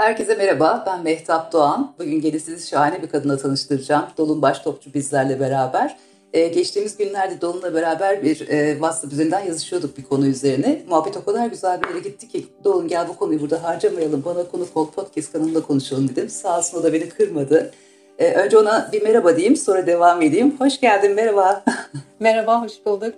Herkese merhaba, ben Mehtap Doğan. Bugün gene sizi şahane bir kadına tanıştıracağım. Dolunbaş Topçu bizlerle beraber. Ee, geçtiğimiz günlerde Dolun'la beraber bir e, WhatsApp üzerinden yazışıyorduk bir konu üzerine. Muhabbet o kadar güzel bir yere gitti ki Dolun gel bu konuyu burada harcamayalım, bana konu ol podcast kanalında konuşalım dedim. Sağ olsun o da beni kırmadı. Ee, önce ona bir merhaba diyeyim, sonra devam edeyim. Hoş geldin, merhaba. Merhaba, hoş bulduk.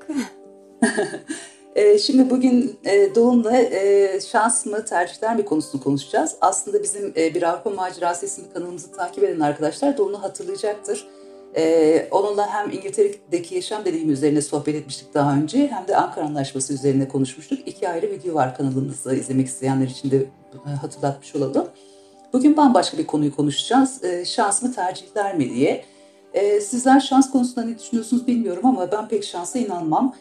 Ee, şimdi bugün e, Doğum'la e, şans mı tercihler mi konusunu konuşacağız. Aslında bizim e, Bir Avrupa Macerası isimli kanalımızı takip eden arkadaşlar Doğum'u hatırlayacaktır. Onunla hem İngiltere'deki yaşam deneyimi üzerine sohbet etmiştik daha önce hem de Ankara Anlaşması üzerine konuşmuştuk. İki ayrı video var kanalımızda izlemek isteyenler için de hatırlatmış olalım. Bugün bambaşka bir konuyu konuşacağız. Şans mı tercihler mi diye. Sizler şans konusunda ne düşünüyorsunuz bilmiyorum ama ben pek şansa inanmam.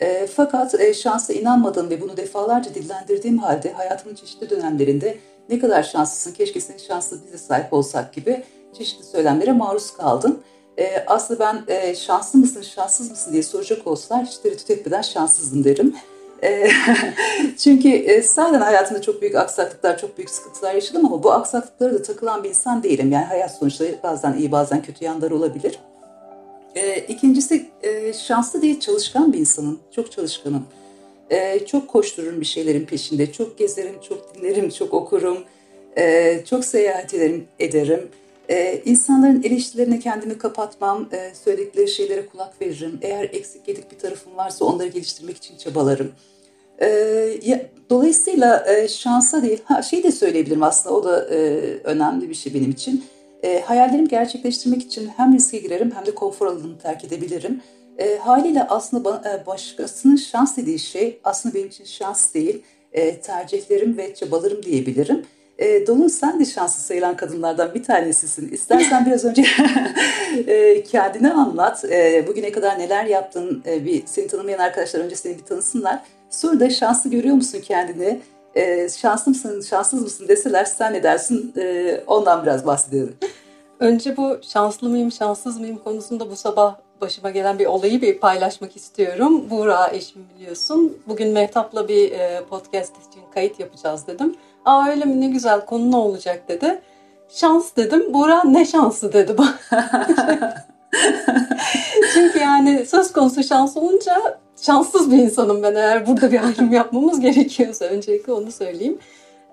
E, fakat e, şansa inanmadığım ve bunu defalarca dillendirdiğim halde hayatımın çeşitli dönemlerinde ne kadar şanslısın, keşke senin şanslı bize sahip olsak gibi çeşitli söylemlere maruz kaldım. E, aslında ben e, şanslı mısın, şanssız mısın diye soracak olsalar hiç tereddüt etmeden şanssızım derim. E, çünkü e, zaten hayatımda çok büyük aksaklıklar, çok büyük sıkıntılar yaşadım ama bu aksaklıklara da takılan bir insan değilim. Yani hayat sonuçta bazen iyi bazen kötü yanları olabilir. E, ikincisi e, şanslı değil çalışkan bir insanım. Çok çalışkanım. E, çok koştururum bir şeylerin peşinde. Çok gezerim, çok dinlerim, çok okurum. E, çok seyahat ederim. ederim. E, insanların eleştirilerine kendimi kapatmam. E, söyledikleri şeylere kulak veririm. Eğer eksik yedik bir tarafım varsa onları geliştirmek için çabalarım. E, ya, dolayısıyla e, şansa değil, ha, şey de söyleyebilirim aslında o da e, önemli bir şey benim için e, hayallerimi gerçekleştirmek için hem riske girerim hem de konfor alanımı terk edebilirim. E, haliyle aslında e, başkasının şans dediği şey aslında benim için şans değil, e, tercihlerim ve çabalarım diyebilirim. E, Dolun sen de şanslı sayılan kadınlardan bir tanesisin. İstersen biraz önce e, kendini anlat. E, bugüne kadar neler yaptın? E, bir seni tanımayan arkadaşlar önce seni bir tanısınlar. Sonra da şanslı görüyor musun kendini? e, şanslı mısın, şanssız mısın deseler sen ne dersin e, ondan biraz bahsedelim. Önce bu şanslı mıyım, şanssız mıyım konusunda bu sabah başıma gelen bir olayı bir paylaşmak istiyorum. Buğra eşim biliyorsun. Bugün Mehtap'la bir e, podcast için kayıt yapacağız dedim. Aa öyle mi ne güzel konu ne olacak dedi. Şans dedim. Buğra ne şansı dedi. Çünkü yani söz konusu şans olunca şanssız bir insanım ben eğer burada bir ayrım yapmamız gerekiyorsa öncelikle onu söyleyeyim.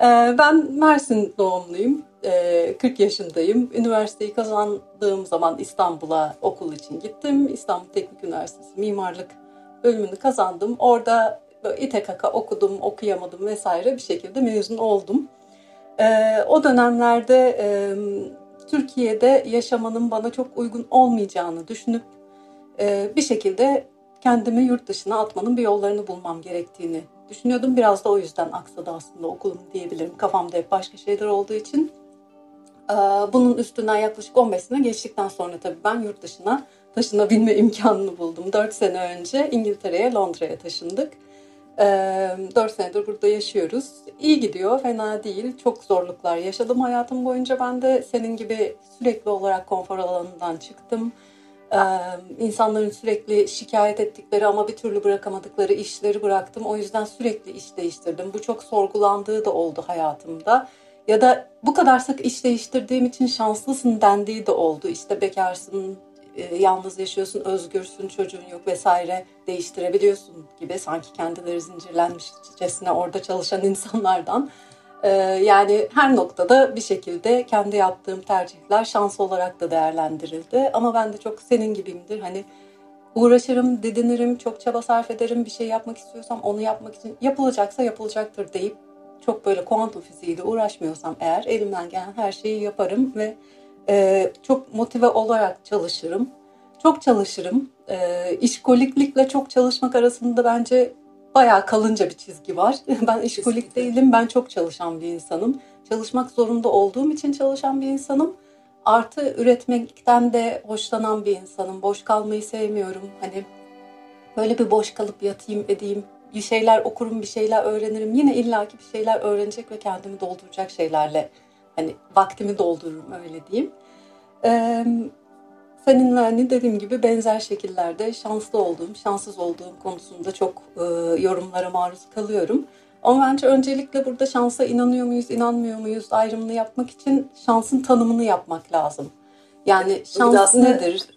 Ee, ben Mersin doğumluyum. 40 ee, yaşındayım. Üniversiteyi kazandığım zaman İstanbul'a okul için gittim. İstanbul Teknik Üniversitesi mimarlık bölümünü kazandım. Orada İTKK okudum, okuyamadım vesaire bir şekilde mezun oldum. Ee, o dönemlerde Türkiye'de yaşamanın bana çok uygun olmayacağını düşünüp bir şekilde kendimi yurt dışına atmanın bir yollarını bulmam gerektiğini düşünüyordum. Biraz da o yüzden aksadı aslında okulum diyebilirim. Kafamda hep başka şeyler olduğu için. Ee, bunun üstünden yaklaşık 15 sene geçtikten sonra tabii ben yurt dışına taşınabilme imkanını buldum. 4 sene önce İngiltere'ye, Londra'ya taşındık. 4 ee, senedir burada yaşıyoruz. İyi gidiyor, fena değil. Çok zorluklar yaşadım hayatım boyunca. Ben de senin gibi sürekli olarak konfor alanından çıktım insanların sürekli şikayet ettikleri ama bir türlü bırakamadıkları işleri bıraktım. O yüzden sürekli iş değiştirdim. Bu çok sorgulandığı da oldu hayatımda. Ya da bu kadar sık iş değiştirdiğim için şanslısın dendiği de oldu. İşte bekarsın, yalnız yaşıyorsun, özgürsün, çocuğun yok vesaire değiştirebiliyorsun gibi sanki kendileri zincirlenmişçesine orada çalışan insanlardan ee, yani her noktada bir şekilde kendi yaptığım tercihler şans olarak da değerlendirildi. Ama ben de çok senin gibiyimdir. Hani uğraşırım, didinirim, çok çaba sarf ederim. Bir şey yapmak istiyorsam onu yapmak için yapılacaksa yapılacaktır deyip çok böyle kuantum fiziğiyle uğraşmıyorsam eğer elimden gelen her şeyi yaparım ve e, çok motive olarak çalışırım. Çok çalışırım. E, işkoliklikle çok çalışmak arasında bence bayağı kalınca bir çizgi var. Ben işkolik değilim, ben çok çalışan bir insanım. Çalışmak zorunda olduğum için çalışan bir insanım. Artı üretmekten de hoşlanan bir insanım. Boş kalmayı sevmiyorum. Hani böyle bir boş kalıp yatayım edeyim. Bir şeyler okurum, bir şeyler öğrenirim. Yine illaki bir şeyler öğrenecek ve kendimi dolduracak şeylerle hani vaktimi doldururum öyle diyeyim. Ee, seninle hani dediğim gibi benzer şekillerde şanslı olduğum, şanssız olduğum konusunda çok e, yorumlara maruz kalıyorum. Ama bence öncelikle burada şansa inanıyor muyuz, inanmıyor muyuz ayrımını yapmak için şansın tanımını yapmak lazım. Yani şans aslında... nedir?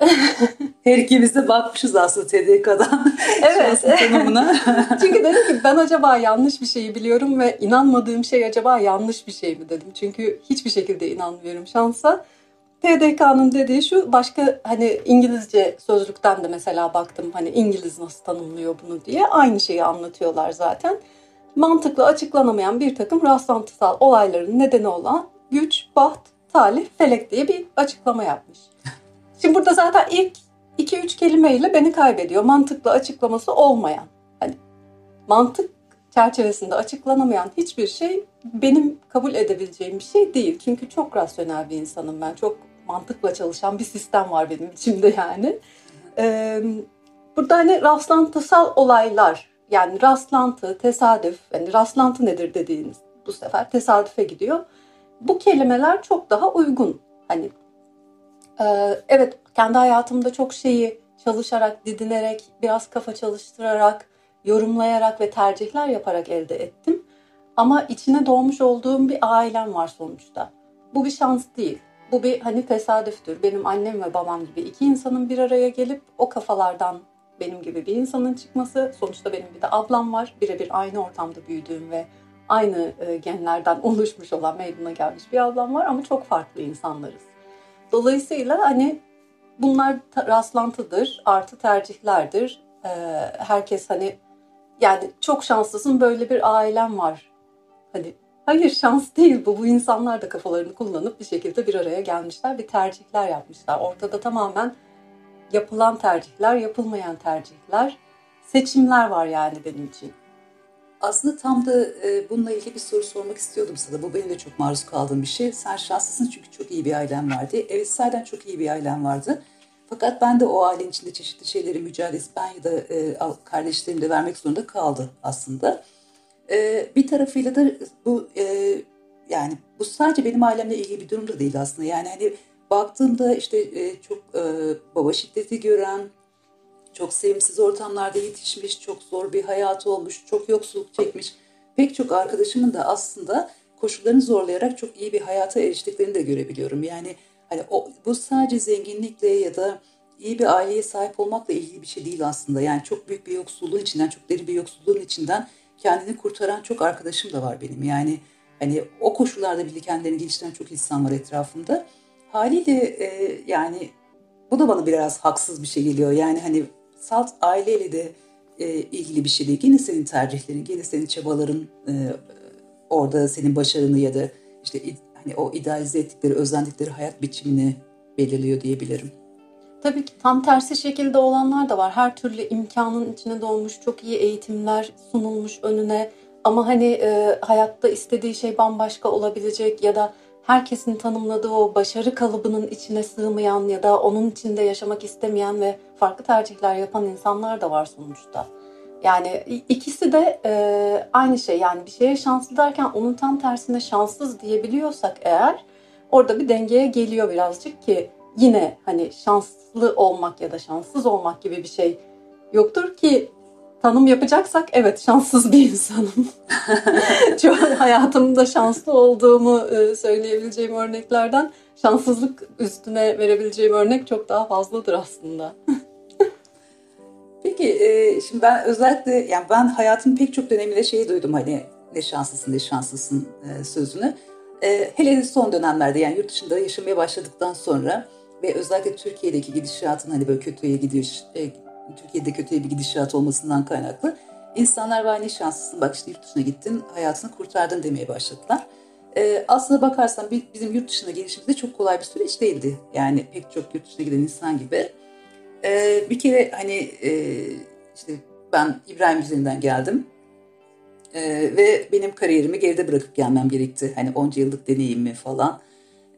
Her ikimiz de bakmışız aslında TDK'dan evet. tanımına. Çünkü dedim ki ben acaba yanlış bir şeyi biliyorum ve inanmadığım şey acaba yanlış bir şey mi dedim. Çünkü hiçbir şekilde inanmıyorum şansa. TDK'nın dediği şu başka hani İngilizce sözlükten de mesela baktım hani İngiliz nasıl tanımlıyor bunu diye aynı şeyi anlatıyorlar zaten. Mantıklı açıklanamayan bir takım rastlantısal olayların nedeni olan güç, baht, talih, felek diye bir açıklama yapmış. Şimdi burada zaten ilk 2-3 kelimeyle beni kaybediyor. Mantıklı açıklaması olmayan. Hani mantık çerçevesinde açıklanamayan hiçbir şey benim kabul edebileceğim bir şey değil. Çünkü çok rasyonel bir insanım ben. Çok mantıkla çalışan bir sistem var benim içimde yani. Ee, burada hani rastlantısal olaylar yani rastlantı, tesadüf, yani rastlantı nedir dediğiniz bu sefer tesadüfe gidiyor. Bu kelimeler çok daha uygun. Hani evet kendi hayatımda çok şeyi çalışarak, didinerek, biraz kafa çalıştırarak, yorumlayarak ve tercihler yaparak elde ettim. Ama içine doğmuş olduğum bir ailem var sonuçta. Bu bir şans değil. Bu bir hani tesadüftür. Benim annem ve babam gibi iki insanın bir araya gelip o kafalardan benim gibi bir insanın çıkması. Sonuçta benim bir de ablam var. Birebir aynı ortamda büyüdüğüm ve aynı e, genlerden oluşmuş olan meydana gelmiş bir ablam var ama çok farklı insanlarız. Dolayısıyla hani bunlar rastlantıdır, artı tercihlerdir. E, herkes hani yani çok şanslısın böyle bir ailem var. Hani hayır şans değil bu. Bu insanlar da kafalarını kullanıp bir şekilde bir araya gelmişler, bir tercihler yapmışlar. Ortada tamamen yapılan tercihler, yapılmayan tercihler, seçimler var yani benim için. Aslında tam da e, bununla ilgili bir soru sormak istiyordum sana. Bu benim de çok maruz kaldığım bir şey. Sen şanslısın çünkü çok iyi bir ailen vardı. Evet zaten çok iyi bir ailen vardı. Fakat ben de o ailenin içinde çeşitli şeyleri mücadelesi ben ya da e, kardeşlerim de vermek zorunda kaldı aslında. E, bir tarafıyla da bu e, yani bu sadece benim ailemle ilgili bir durum da değil aslında. Yani hani baktığımda işte e, çok e, baba şiddeti gören, çok sevimsiz ortamlarda yetişmiş, çok zor bir hayatı olmuş, çok yoksulluk çekmiş. Pek çok arkadaşımın da aslında koşullarını zorlayarak çok iyi bir hayata eriştiklerini de görebiliyorum. Yani hani o, bu sadece zenginlikle ya da iyi bir aileye sahip olmakla ilgili bir şey değil aslında. Yani çok büyük bir yoksulluğun içinden, çok derin bir yoksulluğun içinden kendini kurtaran çok arkadaşım da var benim. Yani hani o koşullarda bile kendilerini geliştiren çok insan var etrafımda. Haliyle e, yani bu da bana biraz haksız bir şey geliyor. Yani hani salt aileyle de e, ilgili bir şey değil. Gene senin tercihlerin, gene senin çabaların e, orada senin başarını ya da işte hani o idealize ettikleri, özendikleri hayat biçimini belirliyor diyebilirim. Tabii ki tam tersi şekilde olanlar da var. Her türlü imkanın içine doğmuş, çok iyi eğitimler sunulmuş önüne. Ama hani e, hayatta istediği şey bambaşka olabilecek ya da herkesin tanımladığı o başarı kalıbının içine sığmayan ya da onun içinde yaşamak istemeyen ve farklı tercihler yapan insanlar da var sonuçta. Yani ikisi de e, aynı şey. Yani bir şeye şanslı derken onun tam tersine şanssız diyebiliyorsak eğer orada bir dengeye geliyor birazcık ki yine hani şanslı olmak ya da şanssız olmak gibi bir şey yoktur ki tanım yapacaksak evet şanssız bir insanım. Çok hayatımda şanslı olduğumu e, söyleyebileceğim örneklerden şanssızlık üstüne verebileceğim örnek çok daha fazladır aslında. Peki e, şimdi ben özellikle yani ben hayatımın pek çok döneminde şeyi duydum hani ne şanslısın ne şanslısın e, sözünü. Hele son dönemlerde yani yurt dışında yaşamaya başladıktan sonra ve özellikle Türkiye'deki gidişatın hani böyle kötüye gidiyor, Türkiye'de kötü bir gidişat olmasından kaynaklı insanlar var ne şanslısın bak işte yurt dışına gittin hayatını kurtardın demeye başladılar. Ee, aslında bakarsan bizim yurt dışına gelişimiz de çok kolay bir süreç değildi. Yani pek çok yurt dışına giden insan gibi. Ee, bir kere hani e, işte ben İbrahim üzerinden geldim. Ee, ve benim kariyerimi geride bırakıp gelmem gerekti. Hani onca yıllık deneyimi falan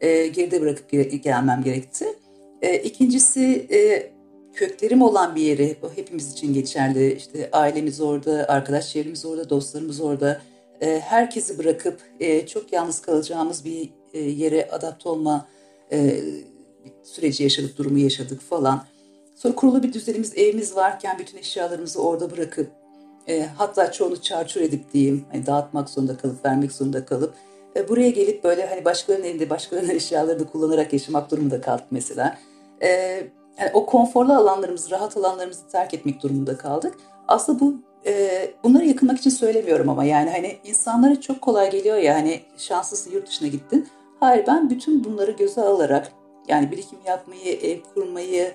e, geride bırakıp gelmem gerekti. E, ikincisi e, köklerim olan bir yeri, o hepimiz için geçerli. İşte ailemiz orada, arkadaş çevremiz orada, dostlarımız orada. E, herkesi bırakıp e, çok yalnız kalacağımız bir e, yere adapte olma e, süreci yaşadık, durumu yaşadık falan. Sonra kurulu bir düzenimiz, evimiz varken bütün eşyalarımızı orada bırakıp e, hatta çoğunu çarçur edip diyeyim hani dağıtmak zorunda kalıp vermek zorunda kalıp e, buraya gelip böyle hani başkalarının elinde başkalarının eşyalarını kullanarak yaşamak durumunda kaldık mesela. E, yani o konforlu alanlarımızı, rahat alanlarımızı terk etmek durumunda kaldık. Aslında bu e, bunları yakınmak için söylemiyorum ama yani hani insanlara çok kolay geliyor ya hani şanslısın yurt dışına gittin. Hayır ben bütün bunları göze alarak yani birikim yapmayı, ev kurmayı,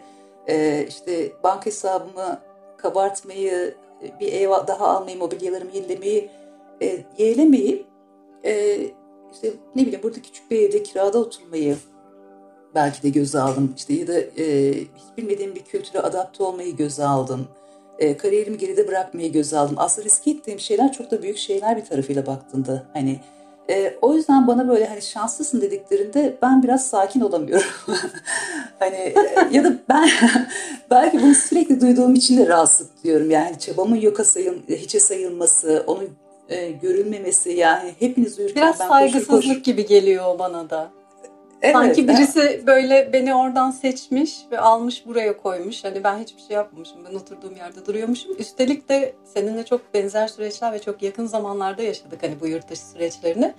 e, işte banka hesabımı kabartmayı, bir ev daha almayı, mobilyalarımı yenilemeyi, e, yeğlemeyi, e, işte ne bileyim burada küçük bir evde kirada oturmayı belki de göze aldım. İşte ya da e, hiç bilmediğim bir kültüre adapte olmayı göze aldım. E, kariyerimi geride bırakmayı göze aldım. Aslında riske ettiğim şeyler çok da büyük şeyler bir tarafıyla baktığında. Hani e, o yüzden bana böyle hani şanslısın dediklerinde ben biraz sakin olamıyorum. hani e, ya da ben belki bunu sürekli duyduğum için de rahatsızlık diyorum. Yani çabamın yoka sayıl, hiçe sayılması, onun e, görülmemesi yani hepiniz uyurken Biraz ben saygısızlık koşur koşur... gibi geliyor bana da. Evet, Sanki birisi böyle beni oradan seçmiş ve almış buraya koymuş. Hani ben hiçbir şey yapmamışım. Ben oturduğum yerde duruyormuşum. Üstelik de seninle çok benzer süreçler ve çok yakın zamanlarda yaşadık hani bu yurt dışı süreçlerini.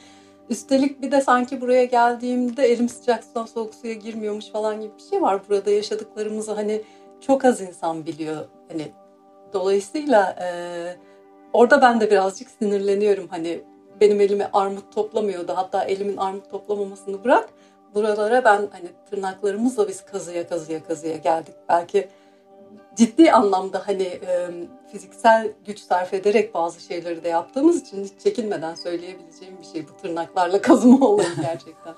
Üstelik bir de sanki buraya geldiğimde elim sıcak sudan soğuk suya girmiyormuş falan gibi bir şey var. Burada yaşadıklarımızı hani çok az insan biliyor. Hani dolayısıyla e, orada ben de birazcık sinirleniyorum. Hani benim elime armut toplamıyordu. Hatta elimin armut toplamamasını bırak buralara ben hani tırnaklarımızla biz kazıya kazıya kazıya geldik. Belki ciddi anlamda hani fiziksel güç sarf ederek bazı şeyleri de yaptığımız için hiç çekinmeden söyleyebileceğim bir şey bu tırnaklarla kazıma olayı gerçekten.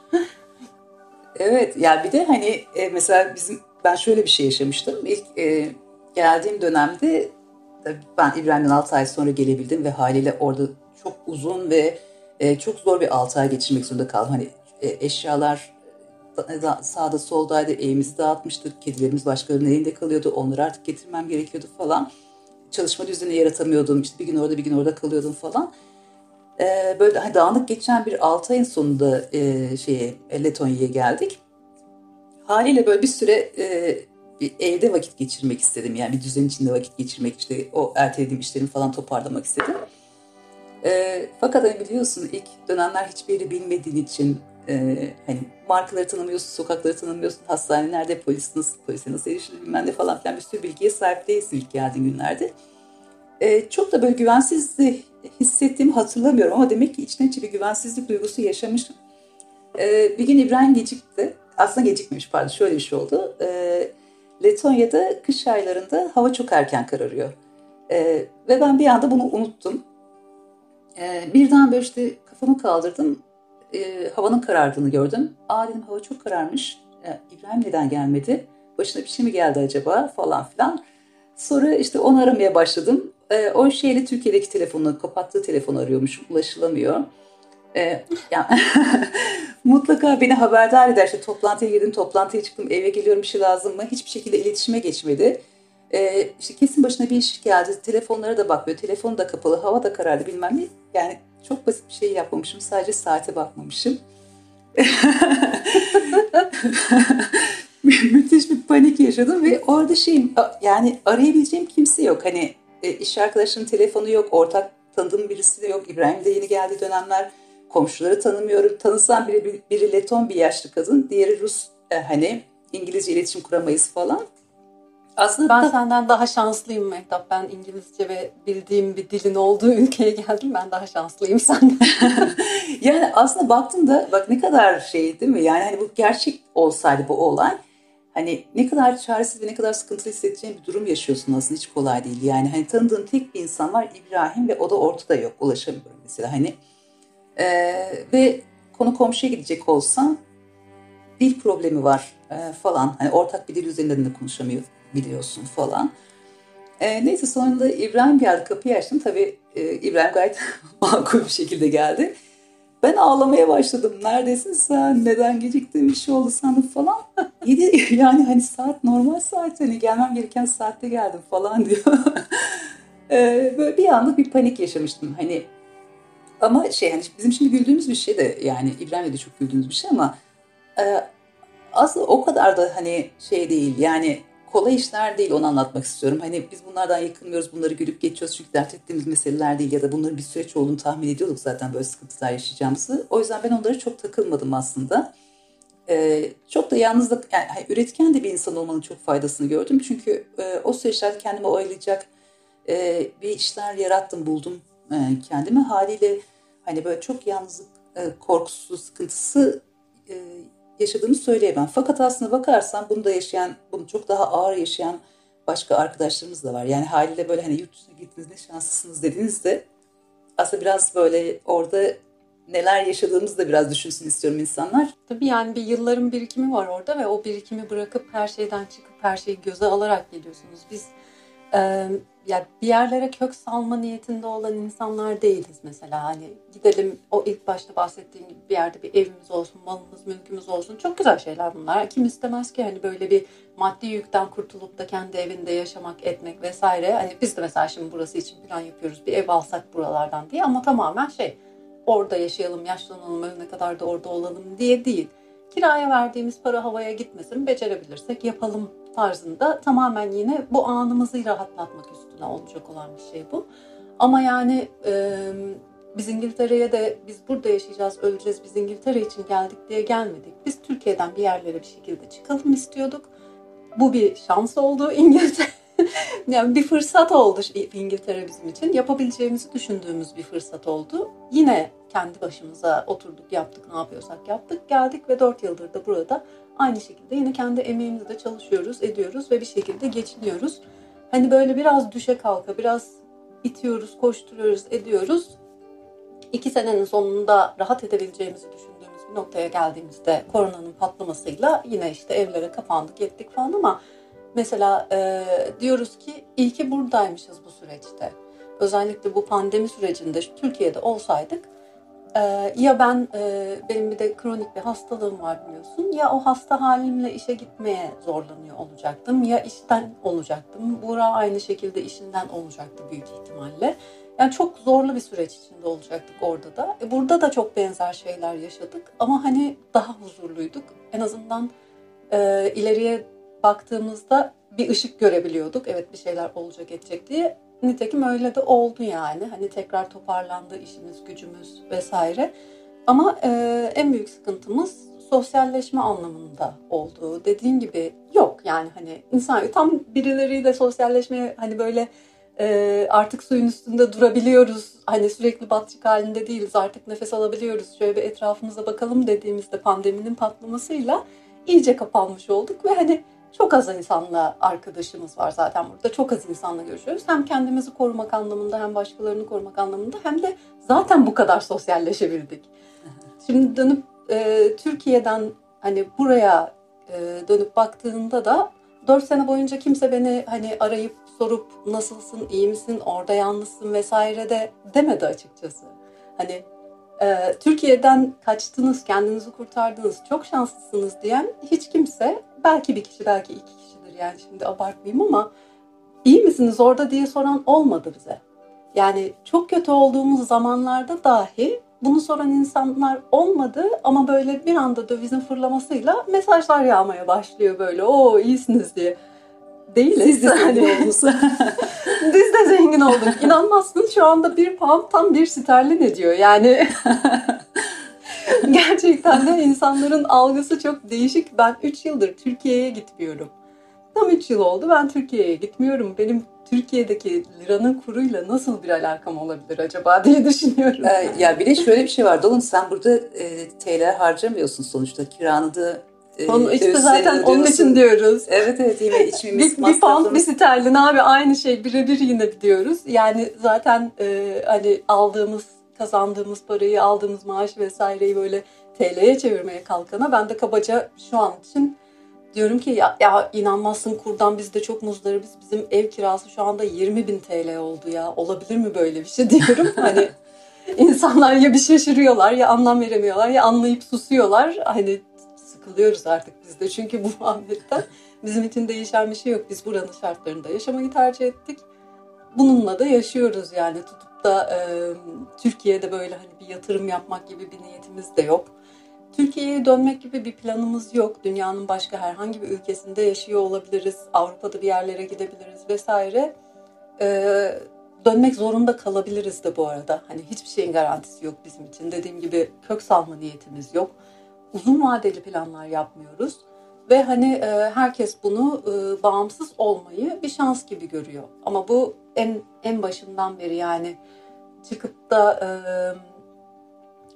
evet ya bir de hani e, mesela bizim ben şöyle bir şey yaşamıştım. İlk e, geldiğim dönemde ben İbrahim'den 6 ay sonra gelebildim ve haliyle orada çok uzun ve e, çok zor bir 6 ay geçirmek zorunda kaldım. Hani e, eşyalar sağda soldaydı, evimizi dağıtmıştık, kedilerimiz başkalarının elinde kalıyordu, onları artık getirmem gerekiyordu falan. Çalışma düzeni yaratamıyordum, işte bir gün orada bir gün orada kalıyordum falan. Ee, böyle hani dağınık geçen bir 6 ayın sonunda e, şeye Letonya'ya geldik. Haliyle böyle bir süre e, bir evde vakit geçirmek istedim. Yani bir düzen içinde vakit geçirmek, işte o ertelediğim işlerimi falan toparlamak istedim. E, fakat hani biliyorsun ilk dönemler hiçbir yeri bilmediğin için e, hani markaları tanımıyorsun, sokakları tanımıyorsun, hastanelerde polis nasıl, polise nasıl erişilir bilmem ne falan filan bir sürü bilgiye sahip değilsin ilk geldiğin günlerde. E, çok da böyle güvensiz hissettiğimi hatırlamıyorum ama demek ki içten içe bir güvensizlik duygusu yaşamışım. E, bir gün İbrahim gecikti. Aslında gecikmemiş pardon şöyle bir şey oldu. E, Letonya'da kış aylarında hava çok erken kararıyor. E, ve ben bir anda bunu unuttum. E, birden böyle işte kafamı kaldırdım e, havanın karardığını gördüm. Aa dedim hava çok kararmış. E, İbrahim neden gelmedi? Başına bir şey mi geldi acaba falan filan. Sonra işte onu aramaya başladım. E, o şeyle Türkiye'deki telefonunu, kapattığı telefonu arıyormuşum. Ulaşılamıyor. E, yani, mutlaka beni haberdar eder. İşte toplantıya girdim, toplantıya çıktım, eve geliyorum bir şey lazım mı? Hiçbir şekilde iletişime geçmedi. E, işte kesin başına bir iş geldi. Telefonlara da bakmıyor. Telefonu da kapalı, hava da karardı bilmem ne. Yani çok basit bir şey yapmamışım. Sadece saate bakmamışım. Müthiş bir panik yaşadım ve orada şeyim yani arayabileceğim kimse yok. Hani e, iş arkadaşının telefonu yok, ortak tanıdığım birisi de yok. İbrahim de yeni geldi dönemler. Komşuları tanımıyorum. Tanısam biri, biri Leton bir yaşlı kadın, diğeri Rus e, hani İngilizce iletişim kuramayız falan. Aslında ben da... senden daha şanslıyım Mehtap. Ben İngilizce ve bildiğim bir dilin olduğu ülkeye geldim. Ben daha şanslıyım senden. yani aslında baktığımda bak ne kadar şey değil mi? Yani hani bu gerçek olsaydı bu olay hani ne kadar çaresiz ve ne kadar sıkıntılı hissedeceğin bir durum yaşıyorsun aslında hiç kolay değil. Yani hani tanıdığım tek bir insan var İbrahim ve o da ortada yok. Ulaşamıyorum mesela hani. Ee, ve konu komşuya gidecek olsam dil problemi var e, falan. Hani ortak bir dil üzerinden de konuşamıyor biliyorsun falan. E, neyse sonunda İbrahim geldi kapıyı açtım. Tabii e, İbrahim gayet makul bir şekilde geldi. Ben ağlamaya başladım. Neredesin sen? Neden geciktin? Bir şey oldu sandım falan. Yedi, yani hani saat normal saat. Hani gelmem gereken saatte geldim falan diyor. e, böyle bir anda bir panik yaşamıştım. Hani ama şey hani bizim şimdi güldüğümüz bir şey de yani İbrahim'le de çok güldüğümüz bir şey ama e, aslında o kadar da hani şey değil. Yani kolay işler değil onu anlatmak istiyorum. Hani biz bunlardan yakınmıyoruz, bunları gülüp geçiyoruz çünkü dert ettiğimiz meseleler değil ya da bunların bir süreç olduğunu tahmin ediyorduk zaten böyle sıkıntılar yaşayacağımızı. O yüzden ben onlara çok takılmadım aslında. Ee, çok da yalnızlık, yani üretken de bir insan olmanın çok faydasını gördüm. Çünkü e, o süreçlerde kendimi oyalayacak e, bir işler yarattım, buldum e, kendimi. Haliyle hani böyle çok yalnızlık e, korkusu, sıkıntısı e, yaşadığımı söyleyemem. Fakat aslında bakarsan bunu da yaşayan, bunu çok daha ağır yaşayan başka arkadaşlarımız da var. Yani haliyle böyle hani yurt dışına gittiniz ne şanslısınız dediğinizde aslında biraz böyle orada neler yaşadığımızı da biraz düşünsün istiyorum insanlar. Tabii yani bir yılların birikimi var orada ve o birikimi bırakıp her şeyden çıkıp her şeyi göze alarak geliyorsunuz. Biz yani bir yerlere kök salma niyetinde olan insanlar değiliz mesela. Hani gidelim o ilk başta bahsettiğim gibi bir yerde bir evimiz olsun, malımız, mülkümüz olsun. Çok güzel şeyler bunlar. Kim istemez ki hani böyle bir maddi yükten kurtulup da kendi evinde yaşamak, etmek vesaire. Hani biz de mesela şimdi burası için plan yapıyoruz. Bir ev alsak buralardan diye ama tamamen şey orada yaşayalım, yaşlanalım, ölene kadar da orada olalım diye değil. Kiraya verdiğimiz para havaya gitmesin, becerebilirsek yapalım tarzında tamamen yine bu anımızı rahatlatmak üstüne olacak olan bir şey bu. Ama yani e, biz İngiltere'ye de biz burada yaşayacağız, öleceğiz, biz İngiltere için geldik diye gelmedik. Biz Türkiye'den bir yerlere bir şekilde çıkalım istiyorduk. Bu bir şans oldu İngiltere. yani bir fırsat oldu İngiltere bizim için. Yapabileceğimizi düşündüğümüz bir fırsat oldu. Yine kendi başımıza oturduk, yaptık, ne yapıyorsak yaptık. Geldik ve 4 yıldır da burada aynı şekilde yine kendi emeğimizle çalışıyoruz, ediyoruz ve bir şekilde geçiniyoruz. Hani böyle biraz düşe kalka, biraz itiyoruz, koşturuyoruz, ediyoruz. İki senenin sonunda rahat edebileceğimizi düşündüğümüz bir noktaya geldiğimizde koronanın patlamasıyla yine işte evlere kapandık, ettik falan ama mesela e, diyoruz ki iyi ki buradaymışız bu süreçte. Özellikle bu pandemi sürecinde Türkiye'de olsaydık ee, ya ben e, benim bir de kronik bir hastalığım var biliyorsun. Ya o hasta halimle işe gitmeye zorlanıyor olacaktım ya işten olacaktım. Buğra aynı şekilde işinden olacaktı büyük ihtimalle. Yani çok zorlu bir süreç içinde olacaktık orada da. E, burada da çok benzer şeyler yaşadık ama hani daha huzurluyduk. En azından e, ileriye baktığımızda bir ışık görebiliyorduk. Evet bir şeyler olacak edecek diye. Nitekim öyle de oldu yani. Hani tekrar toparlandı işimiz, gücümüz vesaire. Ama e, en büyük sıkıntımız sosyalleşme anlamında oldu. Dediğin gibi yok yani hani insan tam birileriyle sosyalleşmeye hani böyle e, artık suyun üstünde durabiliyoruz. Hani sürekli batçık halinde değiliz artık nefes alabiliyoruz. Şöyle bir etrafımıza bakalım dediğimizde pandeminin patlamasıyla iyice kapanmış olduk ve hani çok az insanla arkadaşımız var zaten burada. Çok az insanla görüşüyoruz. Hem kendimizi korumak anlamında hem başkalarını korumak anlamında hem de zaten bu kadar sosyalleşebildik. Şimdi dönüp e, Türkiye'den hani buraya e, dönüp baktığında da 4 sene boyunca kimse beni hani arayıp sorup nasılsın, iyi misin, orada yalnızsın vesaire de demedi açıkçası. Hani e, Türkiye'den kaçtınız, kendinizi kurtardınız, çok şanslısınız diyen hiç kimse belki bir kişi belki iki kişidir yani şimdi abartmayayım ama iyi misiniz orada diye soran olmadı bize. Yani çok kötü olduğumuz zamanlarda dahi bunu soran insanlar olmadı ama böyle bir anda dövizin fırlamasıyla mesajlar yağmaya başlıyor böyle o iyisiniz diye. Değiliz. Siz de zengin. Biz de zengin olduk. İnanmazsın şu anda bir pound tam bir sterlin ediyor. Yani Gerçekten de insanların algısı çok değişik. Ben 3 yıldır Türkiye'ye gitmiyorum. Tam 3 yıl oldu ben Türkiye'ye gitmiyorum. Benim Türkiye'deki liranın kuruyla nasıl bir alakam olabilir acaba diye düşünüyorum. Ee, ya bir de şöyle bir şey var. Dolun sen burada e, TL harcamıyorsun sonuçta. Kiranı da e, onun, işte zaten onun için diyoruz. Evet evet yine içmemiz bir, bir pound bir sterlin abi aynı şey birebir yine diyoruz. Yani zaten e, hani aldığımız kazandığımız parayı, aldığımız maaş vesaireyi böyle TL'ye çevirmeye kalkana ben de kabaca şu an için diyorum ki ya, ya inanmazsın kurdan biz de çok muzdaribız. Bizim ev kirası şu anda 20 bin TL oldu ya. Olabilir mi böyle bir şey diyorum. hani insanlar ya bir şaşırıyorlar ya anlam veremiyorlar ya anlayıp susuyorlar. Hani sıkılıyoruz artık biz de çünkü bu muhabbetten. Bizim için değişen bir şey yok. Biz buranın şartlarında yaşamayı tercih ettik. Bununla da yaşıyoruz yani tutup da e, Türkiye'de böyle hani bir yatırım yapmak gibi bir niyetimiz de yok. Türkiye'ye dönmek gibi bir planımız yok. Dünyanın başka herhangi bir ülkesinde yaşıyor olabiliriz. Avrupa'da bir yerlere gidebiliriz vesaire. Ee, dönmek zorunda kalabiliriz de bu arada. Hani hiçbir şeyin garantisi yok bizim için. Dediğim gibi kök salma niyetimiz yok. Uzun vadeli planlar yapmıyoruz. Ve hani herkes bunu bağımsız olmayı bir şans gibi görüyor. Ama bu en en başından beri yani çıkıp da e,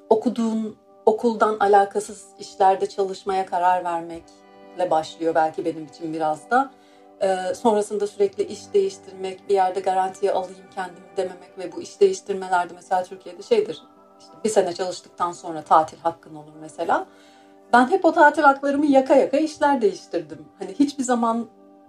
okuduğun okuldan alakasız işlerde çalışmaya karar vermekle başlıyor belki benim için biraz da. Ee, sonrasında sürekli iş değiştirmek, bir yerde garantiye alayım kendimi dememek ve bu iş değiştirmelerde mesela Türkiye'de şeydir. İşte bir sene çalıştıktan sonra tatil hakkın olur mesela. Ben hep o tatil haklarımı yaka yaka işler değiştirdim. Hani hiçbir zaman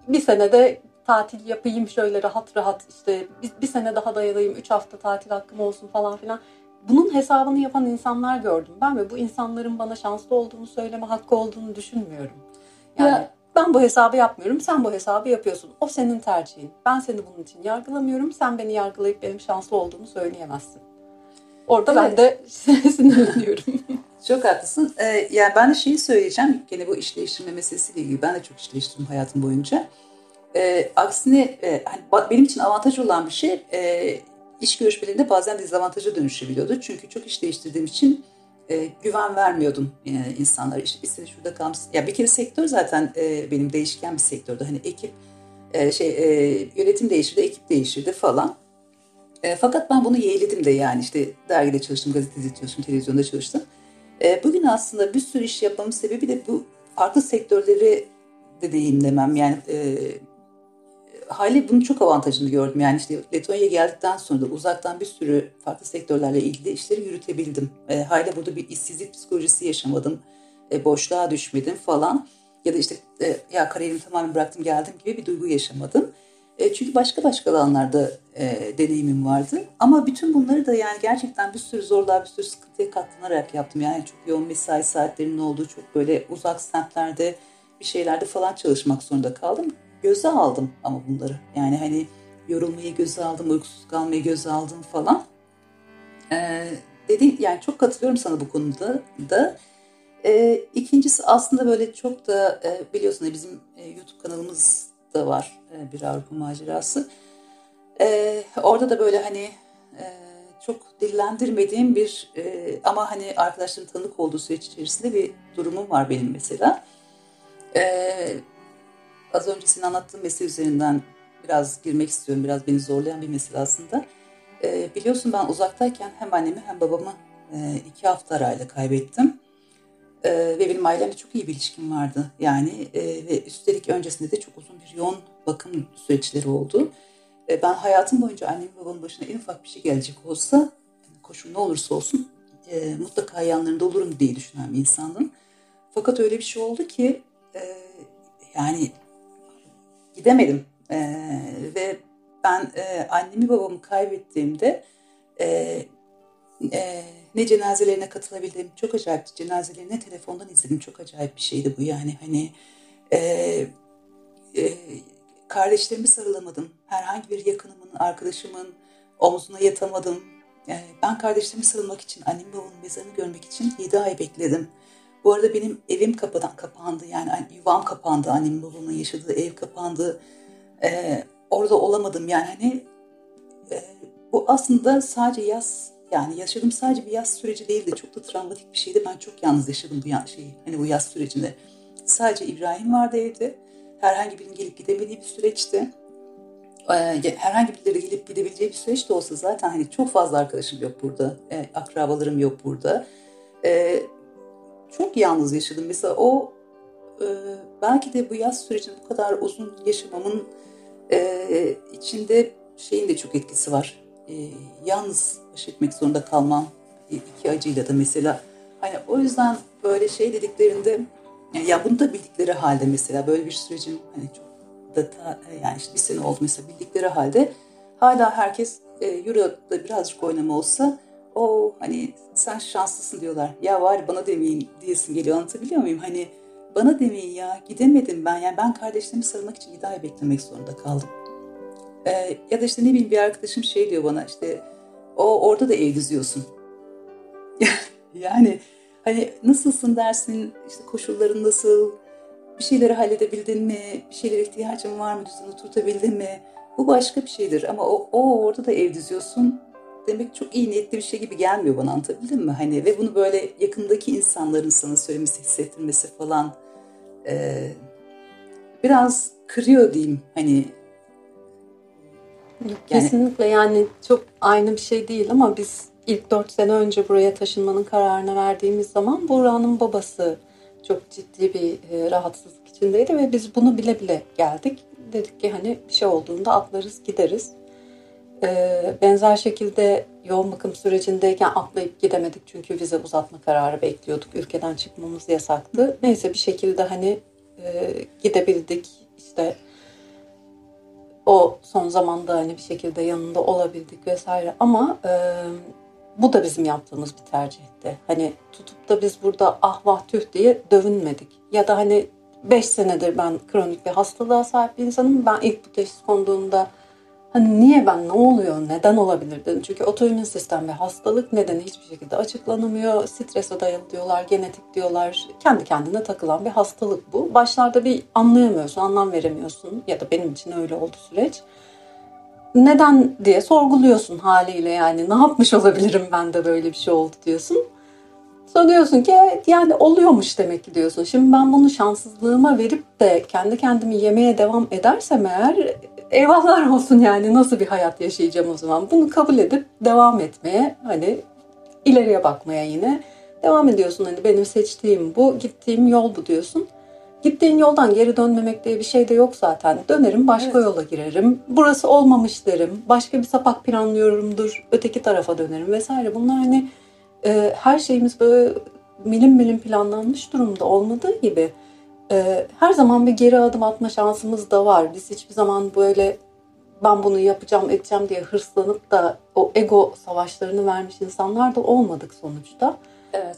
bir senede tatil yapayım şöyle rahat rahat işte bir, bir sene daha dayanayım, üç hafta tatil hakkım olsun falan filan bunun hesabını yapan insanlar gördüm ben ve bu insanların bana şanslı olduğunu söyleme hakkı olduğunu düşünmüyorum. Yani ya. ben bu hesabı yapmıyorum, sen bu hesabı yapıyorsun. O senin tercihin. Ben seni bunun için yargılamıyorum. Sen beni yargılayıp benim şanslı olduğumu söyleyemezsin. Orada evet. ben de sinirleniyorum. çok haklısın. Ee, yani ben de şeyi söyleyeceğim. Gene bu iş değiştirme meselesiyle ilgili. Ben de çok iş değiştirdim hayatım boyunca. Ee, aksine e, hani benim için avantaj olan bir şey e, iş görüşmelerinde bazen dezavantaja dönüşebiliyordu. Çünkü çok iş değiştirdiğim için e, güven vermiyordum e, insanlara. İşte bir sene şurada kalmışsın. Ya bir kere sektör zaten e, benim değişken bir sektördü. Hani ekip e, şey e, yönetim değişirdi, ekip değişirdi falan. E, fakat ben bunu yeğledim de yani işte dergide çalıştım, gazetede çalıştım, televizyonda çalıştım. E, bugün aslında bir sürü iş yapmamın sebebi de bu farklı sektörleri de deneyimlemem. Yani e, hali bunun çok avantajını gördüm. Yani işte Letonya'ya geldikten sonra da uzaktan bir sürü farklı sektörlerle ilgili işleri yürütebildim. E, hali burada bir işsizlik psikolojisi yaşamadım. E, boşluğa düşmedim falan. Ya da işte e, ya kariyerimi tamamen bıraktım geldim gibi bir duygu yaşamadım. E, çünkü başka başka alanlarda e, deneyimim vardı. Ama bütün bunları da yani gerçekten bir sürü zorluğa, bir sürü sıkıntıya katlanarak yaptım. Yani çok yoğun mesai saatlerinin olduğu, çok böyle uzak semtlerde bir şeylerde falan çalışmak zorunda kaldım göze aldım ama bunları. Yani hani yorulmayı göze aldım, uykusuz kalmayı göze aldım falan. Ee, dedi yani çok katılıyorum sana bu konuda da. Ee, ikincisi aslında böyle çok da e, biliyorsun bizim e, YouTube kanalımız da var e, bir Avrupa macerası. E, orada da böyle hani e, çok dillendirmediğim bir e, ama hani arkadaşların tanık olduğu süreç içerisinde bir durumum var benim mesela. E, az önce senin anlattığın mesele üzerinden biraz girmek istiyorum. Biraz beni zorlayan bir mesele aslında. E, biliyorsun ben uzaktayken hem annemi hem babamı e, iki hafta arayla kaybettim. E, ve benim ailemle çok iyi bir ilişkim vardı. Yani e, ve üstelik öncesinde de çok uzun bir yoğun bakım süreçleri oldu. E, ben hayatım boyunca annemin babamın başına en ufak bir şey gelecek olsa, koşul ne olursa olsun e, mutlaka yanlarında olurum diye düşünen bir insandım. Fakat öyle bir şey oldu ki e, yani gidemedim. E, ve ben e, annemi babamı kaybettiğimde e, e, ne cenazelerine katılabildim. Çok acayip cenazelerine telefondan izledim. Çok acayip bir şeydi bu yani. Hani e, e, kardeşlerimi sarılamadım. Herhangi bir yakınımın, arkadaşımın omzuna yatamadım. E, ben kardeşlerimi sarılmak için, annem babamın mezarını görmek için 7 ay bekledim. Bu arada benim evim kapıdan kapandı. Yani yuvam kapandı. Annemin babamın yaşadığı ev kapandı. Ee, orada olamadım. Yani hani e, bu aslında sadece yaz yani yaşadığım sadece bir yaz süreci değildi. Çok da travmatik bir şeydi. Ben çok yalnız yaşadım bu şeyi. Hani bu yaz sürecinde. Sadece İbrahim vardı evde. Herhangi birinin gelip gidemediği bir süreçti. Ee, herhangi birileri gelip gidebileceği bir süreç de olsa zaten hani çok fazla arkadaşım yok burada. E, akrabalarım yok burada. E, çok yalnız yaşadım. Mesela o e, belki de bu yaz sürecini bu kadar uzun yaşamamın e, içinde şeyin de çok etkisi var. E, yalnız baş etmek zorunda kalmam e, iki acıyla da mesela. Hani o yüzden böyle şey dediklerinde yani ya bunu da bildikleri halde mesela böyle bir sürecin hani çok da ta, yani işte bir sene oldu mesela bildikleri halde hala herkes e, Euro'da birazcık oynama olsa o hani sen şanslısın diyorlar. Ya var bana demeyin diyesin geliyor anlatabiliyor muyum? Hani bana demeyin ya gidemedim ben. Yani ben kardeşlerimi sarılmak için bir ay beklemek zorunda kaldım. Ee, ya da işte ne bileyim bir arkadaşım şey diyor bana işte o orada da ev düzüyorsun. yani Hani nasılsın dersin, işte koşulların nasıl, bir şeyleri halledebildin mi, bir şeylere ihtiyacın var mı, düzen oturtabildin mi? Bu başka bir şeydir ama o, o orada da ev diziyorsun. Demek çok iyi niyetli bir şey gibi gelmiyor bana anlatabildim mi? Hani ve bunu böyle yakındaki insanların sana söylemesi, hissettirmesi falan e, biraz kırıyor diyeyim. Hani yani, Kesinlikle yani çok aynı bir şey değil ama biz ilk dört sene önce buraya taşınmanın kararını verdiğimiz zaman Buğra'nın babası çok ciddi bir e, rahatsızlık içindeydi ve biz bunu bile bile geldik. Dedik ki hani bir şey olduğunda atlarız gideriz. E, benzer şekilde yoğun bakım sürecindeyken atlayıp gidemedik çünkü vize uzatma kararı bekliyorduk. Ülkeden çıkmamız yasaktı. Neyse bir şekilde hani e, gidebildik. İşte o son zamanda hani bir şekilde yanında olabildik vesaire ama e, bu da bizim yaptığımız bir tercihti. Hani tutup da biz burada ah vah tüh diye dövünmedik. Ya da hani 5 senedir ben kronik bir hastalığa sahip bir insanım. Ben ilk bu teşhis konduğunda hani niye ben ne oluyor neden olabilir dedim. Çünkü otoimmün sistem ve hastalık nedeni hiçbir şekilde açıklanamıyor. Strese dayalı diyorlar, genetik diyorlar. Kendi kendine takılan bir hastalık bu. Başlarda bir anlayamıyorsun, anlam veremiyorsun ya da benim için öyle oldu süreç neden diye sorguluyorsun haliyle yani ne yapmış olabilirim ben de böyle bir şey oldu diyorsun. Sonra ki yani oluyormuş demek ki diyorsun. Şimdi ben bunu şanssızlığıma verip de kendi kendimi yemeye devam edersem eğer eyvahlar olsun yani nasıl bir hayat yaşayacağım o zaman. Bunu kabul edip devam etmeye hani ileriye bakmaya yine devam ediyorsun. Hani benim seçtiğim bu, gittiğim yol bu diyorsun. Gittiğin yoldan geri dönmemek diye bir şey de yok zaten. Dönerim başka evet. yola girerim. Burası olmamış derim. Başka bir sapak planlıyorumdur. Öteki tarafa dönerim vesaire. Bunlar hani e, her şeyimiz böyle milim milim planlanmış durumda olmadığı gibi e, her zaman bir geri adım atma şansımız da var. Biz hiçbir zaman böyle ben bunu yapacağım edeceğim diye hırslanıp da o ego savaşlarını vermiş insanlar da olmadık sonuçta. Evet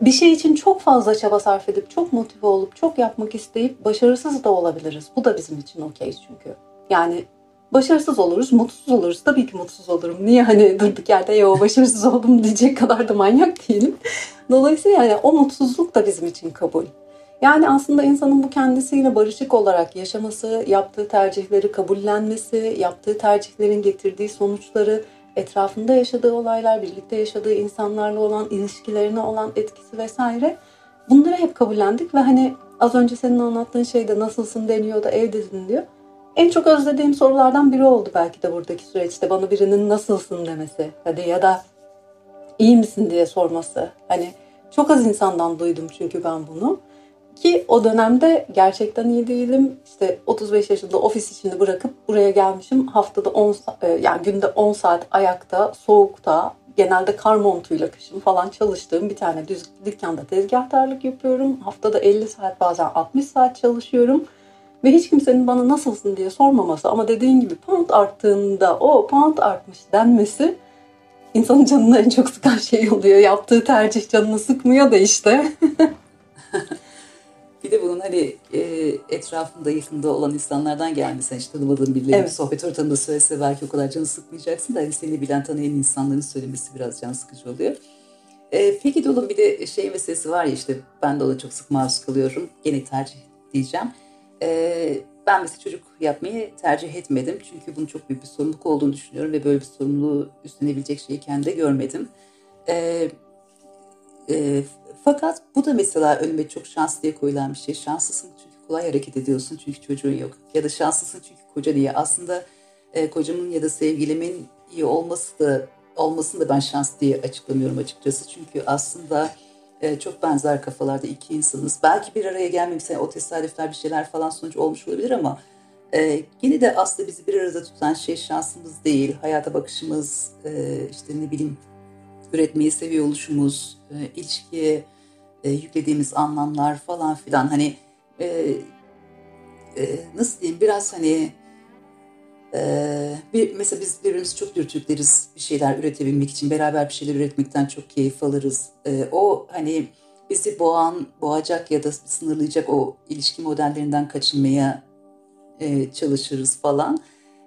bir şey için çok fazla çaba sarf edip, çok motive olup, çok yapmak isteyip başarısız da olabiliriz. Bu da bizim için okey çünkü. Yani başarısız oluruz, mutsuz oluruz. Tabii ki mutsuz olurum. Niye hani durduk yerde yo başarısız oldum diyecek kadar da manyak değilim. Dolayısıyla yani o mutsuzluk da bizim için kabul. Yani aslında insanın bu kendisiyle barışık olarak yaşaması, yaptığı tercihleri kabullenmesi, yaptığı tercihlerin getirdiği sonuçları etrafında yaşadığı olaylar, birlikte yaşadığı insanlarla olan ilişkilerine olan etkisi vesaire bunları hep kabullendik ve hani az önce senin anlattığın şeyde nasılsın deniyor da evdesin diyor. En çok özlediğim sorulardan biri oldu belki de buradaki süreçte bana birinin nasılsın demesi hadi ya da iyi misin diye sorması. Hani çok az insandan duydum çünkü ben bunu. Ki o dönemde gerçekten iyi değilim. İşte 35 yaşında ofis içinde bırakıp buraya gelmişim. Haftada 10 e, yani günde 10 saat ayakta, soğukta, genelde kar montuyla kışın falan çalıştığım bir tane düz dükkanda tezgahtarlık yapıyorum. Haftada 50 saat bazen 60 saat çalışıyorum. Ve hiç kimsenin bana nasılsın diye sormaması ama dediğin gibi pound arttığında o pound artmış denmesi insanın canını en çok sıkan şey oluyor. Yaptığı tercih canını sıkmıyor da işte. Bir de bunun hani e, etrafında yakında olan insanlardan gelmesi. hiç tanımadığın birileri evet. sohbet ortamında söylese belki o kadar canı sıkmayacaksın da hani seni bilen tanıyan insanların söylemesi biraz can sıkıcı oluyor. E, peki dolum bir de şey meselesi var ya işte ben de ona çok sık maruz kalıyorum. Gene tercih diyeceğim. E, ben mesela çocuk yapmayı tercih etmedim. Çünkü bunun çok büyük bir sorumluluk olduğunu düşünüyorum ve böyle bir sorumluluğu üstlenebilecek şeyi kendi görmedim. E, e, fakat bu da mesela önüme çok şans diye koyulan bir şey. Şanslısın çünkü kolay hareket ediyorsun çünkü çocuğun yok. Ya da şanslısın çünkü koca diye. Aslında e, kocamın ya da sevgilimin iyi olması da olmasını da ben şans diye açıklamıyorum açıkçası. Çünkü aslında e, çok benzer kafalarda iki insanız. Belki bir araya gelmemiş, yani o tesadüfler bir şeyler falan sonuç olmuş olabilir ama e, yine de aslında bizi bir arada tutan şey şansımız değil, hayata bakışımız, e, işte ne bileyim üretmeyi seviyor oluşumuz, e, ilişkiye e, yüklediğimiz anlamlar falan filan hani e, e, nasıl diyeyim biraz hani e, bir, mesela biz birbirimizi çok dürtükleriz bir şeyler üretebilmek için beraber bir şeyler üretmekten çok keyif alırız. E, o hani bizi boğan, boğacak ya da sınırlayacak o ilişki modellerinden kaçınmaya e, çalışırız falan.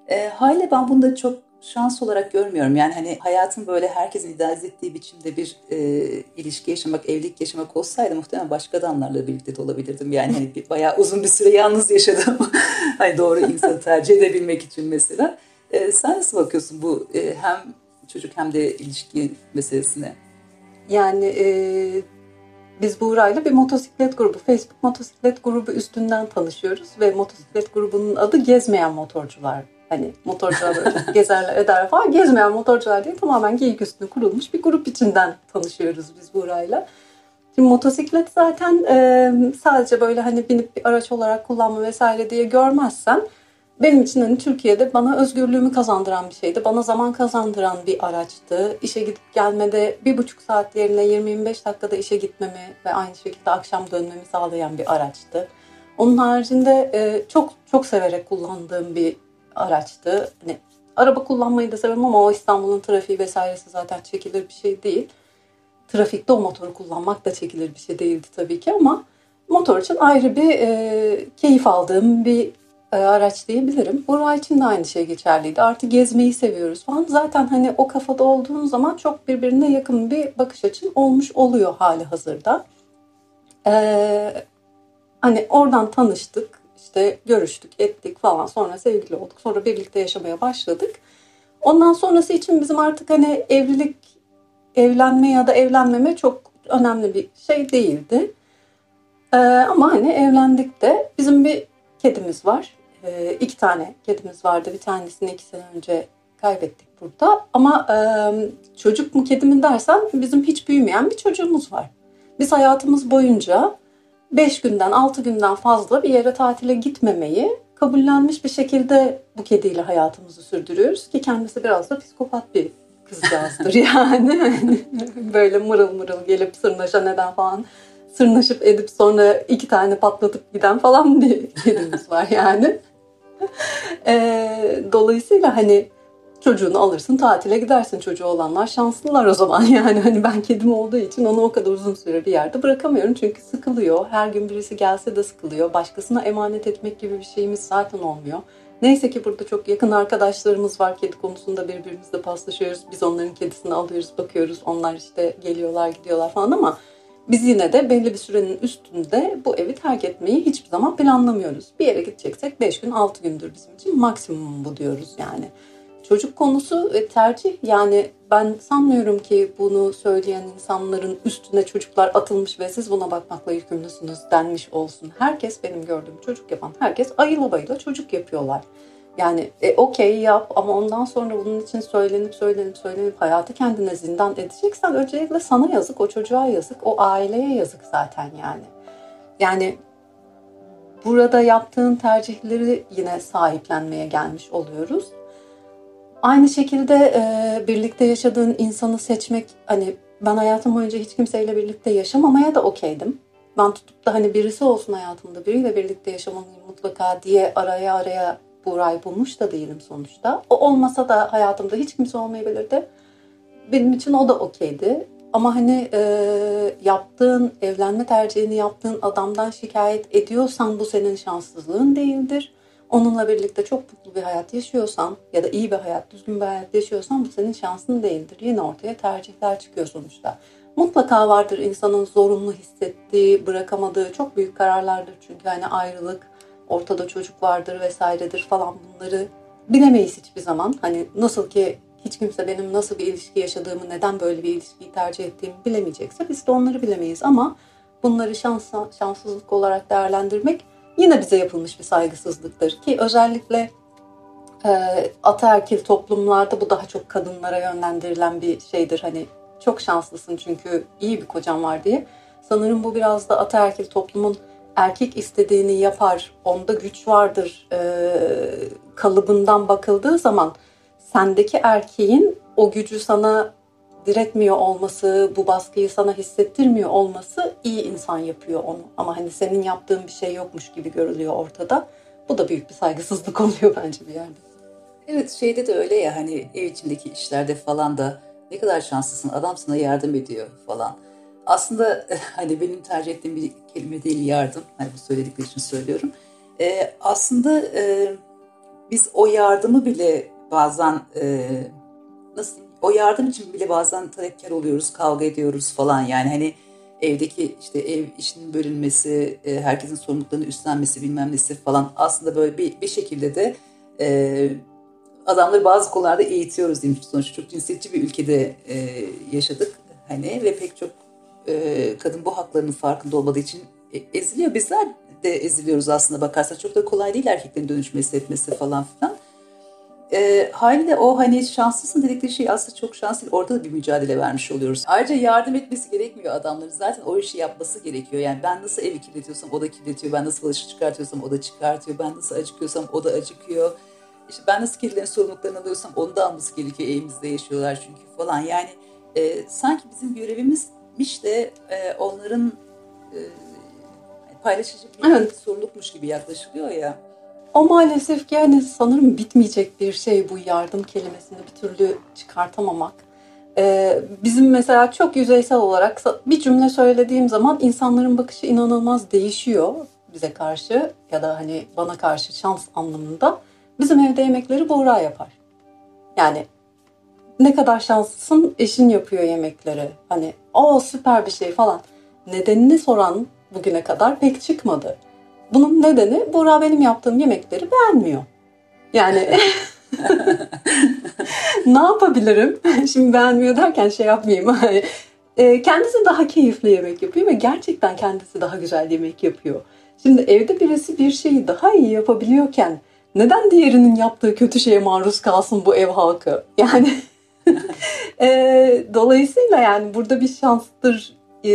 E, hale ben bunda çok şans olarak görmüyorum. Yani hani hayatın böyle herkesin idealize ettiği biçimde bir e, ilişki yaşamak, evlilik yaşamak olsaydı muhtemelen başka adamlarla birlikte de olabilirdim. Yani hani bir, bayağı uzun bir süre yalnız yaşadım. hani doğru insanı tercih edebilmek için mesela. E, sen nasıl bakıyorsun bu e, hem çocuk hem de ilişki meselesine? Yani e, biz Buğra'yla bir motosiklet grubu, Facebook motosiklet grubu üstünden tanışıyoruz ve motosiklet grubunun adı Gezmeyen Motorcular. Hani motorcular gezerler eder falan. Gezmeyen motorcular diye tamamen geyik üstüne kurulmuş bir grup içinden tanışıyoruz biz Buğra'yla. Şimdi motosiklet zaten e, sadece böyle hani binip bir araç olarak kullanma vesaire diye görmezsen benim için hani Türkiye'de bana özgürlüğümü kazandıran bir şeydi. Bana zaman kazandıran bir araçtı. İşe gidip gelmede bir buçuk saat yerine 20-25 dakikada işe gitmemi ve aynı şekilde akşam dönmemi sağlayan bir araçtı. Onun haricinde e, çok çok severek kullandığım bir araçtı. Hani araba kullanmayı da severim ama o İstanbul'un trafiği vesairesi zaten çekilir bir şey değil. Trafikte o motoru kullanmak da çekilir bir şey değildi tabii ki ama motor için ayrı bir e, keyif aldığım bir e, araç diyebilirim. Bora için de aynı şey geçerliydi. Artık gezmeyi seviyoruz falan. Zaten hani o kafada olduğun zaman çok birbirine yakın bir bakış açın olmuş oluyor hali hazırda. Ee, hani oradan tanıştık, işte görüştük, ettik falan. Sonra sevgili olduk. Sonra birlikte yaşamaya başladık. Ondan sonrası için bizim artık hani evlilik, evlenme ya da evlenmeme çok önemli bir şey değildi. Ee, ama hani evlendik de bizim bir kedimiz var. E, iki tane kedimiz vardı. Bir tanesini iki sene önce kaybettik burada. Ama e, çocuk mu kedi mi dersen bizim hiç büyümeyen bir çocuğumuz var. Biz hayatımız boyunca beş günden altı günden fazla bir yere tatile gitmemeyi kabullenmiş bir şekilde bu kediyle hayatımızı sürdürüyoruz ki kendisi biraz da psikopat bir kızcağızdır yani. Böyle mırıl mırıl gelip sırnaşa neden falan sırnaşıp edip sonra iki tane patlatıp giden falan bir kedimiz var yani. e, dolayısıyla hani çocuğunu alırsın tatile gidersin. Çocuğu olanlar şanslılar o zaman. Yani hani ben kedim olduğu için onu o kadar uzun süre bir yerde bırakamıyorum. Çünkü sıkılıyor. Her gün birisi gelse de sıkılıyor. Başkasına emanet etmek gibi bir şeyimiz zaten olmuyor. Neyse ki burada çok yakın arkadaşlarımız var. Kedi konusunda birbirimizle paslaşıyoruz. Biz onların kedisini alıyoruz bakıyoruz. Onlar işte geliyorlar gidiyorlar falan ama biz yine de belli bir sürenin üstünde bu evi terk etmeyi hiçbir zaman planlamıyoruz. Bir yere gideceksek 5 gün 6 gündür bizim için maksimum bu diyoruz yani. Çocuk konusu tercih yani ben sanmıyorum ki bunu söyleyen insanların üstüne çocuklar atılmış ve siz buna bakmakla yükümlüsünüz denmiş olsun. Herkes benim gördüğüm çocuk yapan herkes ayıla bayıla çocuk yapıyorlar. Yani e, okey yap ama ondan sonra bunun için söylenip söylenip söylenip hayatı kendine zindan edeceksen öncelikle sana yazık, o çocuğa yazık, o aileye yazık zaten yani. Yani burada yaptığın tercihleri yine sahiplenmeye gelmiş oluyoruz. Aynı şekilde e, birlikte yaşadığın insanı seçmek hani ben hayatım boyunca hiç kimseyle birlikte yaşamamaya da okeydim. Ben tutup da hani birisi olsun hayatımda biriyle birlikte yaşamalıyım mutlaka diye araya araya Buğra'yı bulmuş da değilim sonuçta. O olmasa da hayatımda hiç kimse olmayabilirdi. Benim için o da okeydi. Ama hani e, yaptığın, evlenme tercihini yaptığın adamdan şikayet ediyorsan bu senin şanssızlığın değildir. Onunla birlikte çok mutlu bir hayat yaşıyorsan ya da iyi bir hayat, düzgün bir hayat yaşıyorsan bu senin şansın değildir. Yine ortaya tercihler çıkıyor sonuçta. Mutlaka vardır insanın zorunlu hissettiği, bırakamadığı çok büyük kararlardır. Çünkü hani ayrılık, ortada çocuk vardır vesairedir falan bunları bilemeyiz hiçbir zaman. Hani nasıl ki hiç kimse benim nasıl bir ilişki yaşadığımı, neden böyle bir ilişkiyi tercih ettiğimi bilemeyecekse biz de onları bilemeyiz. Ama bunları şans, şanssızlık olarak değerlendirmek yine bize yapılmış bir saygısızlıktır. Ki özellikle e, ataerkil toplumlarda bu daha çok kadınlara yönlendirilen bir şeydir. Hani çok şanslısın çünkü iyi bir kocan var diye. Sanırım bu biraz da ataerkil toplumun erkek istediğini yapar, onda güç vardır e, kalıbından bakıldığı zaman sendeki erkeğin o gücü sana diretmiyor olması, bu baskıyı sana hissettirmiyor olması iyi insan yapıyor onu. Ama hani senin yaptığın bir şey yokmuş gibi görülüyor ortada. Bu da büyük bir saygısızlık oluyor bence bir yerde. Evet şeyde de öyle ya hani ev içindeki işlerde falan da ne kadar şanslısın adam sana yardım ediyor falan aslında hani benim tercih ettiğim bir kelime değil yardım. Hani bu söyledikleri için söylüyorum. E, aslında e, biz o yardımı bile bazen e, nasıl o yardım için bile bazen talepkar oluyoruz, kavga ediyoruz falan yani hani evdeki işte ev işinin bölünmesi, e, herkesin sorumluluklarını üstlenmesi bilmem nesi falan aslında böyle bir, bir şekilde de e, adamları bazı konularda eğitiyoruz diyeyim. Sonuçta çok cinsiyetçi bir ülkede e, yaşadık hani ve pek çok e, kadın bu haklarının farkında olmadığı için e, eziliyor. Bizler de eziliyoruz aslında bakarsan. Çok da kolay değil erkeklerin dönüşmesi etmesi falan filan. E, haliyle o hani şanslısın dedikleri şey aslında çok şanslı. Orada da bir mücadele vermiş oluyoruz. Ayrıca yardım etmesi gerekmiyor adamların. Zaten o işi yapması gerekiyor. Yani ben nasıl evi kirletiyorsam o da kirletiyor. Ben nasıl bulaşık çıkartıyorsam o da çıkartıyor. Ben nasıl acıkıyorsam o da acıkıyor. İşte ben nasıl kedilerin sorumluluklarını alıyorsam onu da alması gerekiyor. Evimizde yaşıyorlar çünkü falan. Yani e, sanki bizim görevimizmiş de e, onların e, paylaşacak bir evet. sorumlulukmuş gibi yaklaşılıyor ya. O maalesef ki yani sanırım bitmeyecek bir şey bu yardım kelimesini bir türlü çıkartamamak. Ee, bizim mesela çok yüzeysel olarak bir cümle söylediğim zaman insanların bakışı inanılmaz değişiyor bize karşı ya da hani bana karşı şans anlamında. Bizim evde yemekleri Buğra yapar. Yani ne kadar şanslısın eşin yapıyor yemekleri. Hani o süper bir şey falan. Nedenini soran bugüne kadar pek çıkmadı. Bunun nedeni Buğra benim yaptığım yemekleri beğenmiyor. Yani ne yapabilirim? Şimdi beğenmiyor derken şey yapmayayım. E, kendisi daha keyifli yemek yapıyor ve gerçekten kendisi daha güzel yemek yapıyor. Şimdi evde birisi bir şeyi daha iyi yapabiliyorken neden diğerinin yaptığı kötü şeye maruz kalsın bu ev halkı? Yani e, dolayısıyla yani burada bir şanstır, e,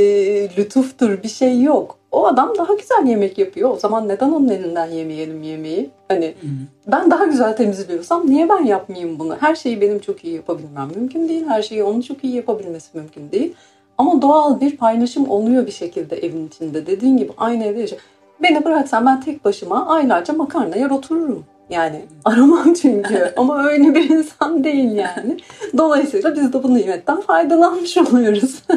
lütuftur bir şey yok. O adam daha güzel yemek yapıyor. O zaman neden onun elinden yemeyelim yemeği? Hani hı ben daha güzel temizliyorsam niye ben yapmayayım bunu? Her şeyi benim çok iyi yapabilmem mümkün değil. Her şeyi onun çok iyi yapabilmesi mümkün değil. Ama doğal bir paylaşım oluyor bir şekilde evin içinde. Dediğin gibi aynı evde yaşıyor. Beni bıraksan ben tek başıma aylarca makarna yer otururum. Yani aramam çünkü ama öyle bir insan değil yani. Dolayısıyla biz de bu nimetten faydalanmış oluyoruz.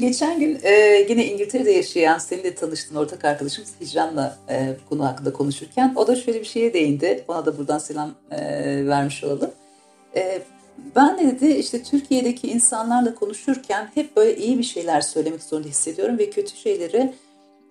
Geçen gün e, yine İngiltere'de yaşayan seninle tanıştığın ortak arkadaşımız Hicran'la e, konu hakkında konuşurken o da şöyle bir şeye değindi. Ona da buradan selam e, vermiş olalım. E, ben de dedi işte Türkiye'deki insanlarla konuşurken hep böyle iyi bir şeyler söylemek zorunda hissediyorum ve kötü şeyleri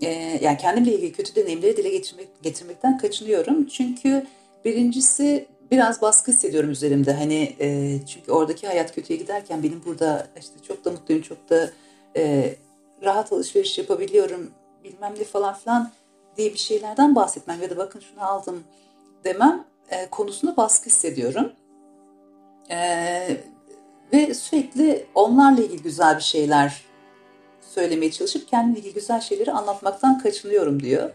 e, yani kendimle ilgili kötü deneyimleri dile getirmek, getirmekten kaçınıyorum. Çünkü birincisi biraz baskı hissediyorum üzerimde. Hani e, çünkü oradaki hayat kötüye giderken benim burada işte çok da mutluyum, çok da e, rahat alışveriş yapabiliyorum bilmem ne falan filan diye bir şeylerden bahsetmem ya da bakın şunu aldım demem e, konusunda baskı hissediyorum. E, ve sürekli onlarla ilgili güzel bir şeyler söylemeye çalışıp kendimle ilgili güzel şeyleri anlatmaktan kaçınıyorum diyor.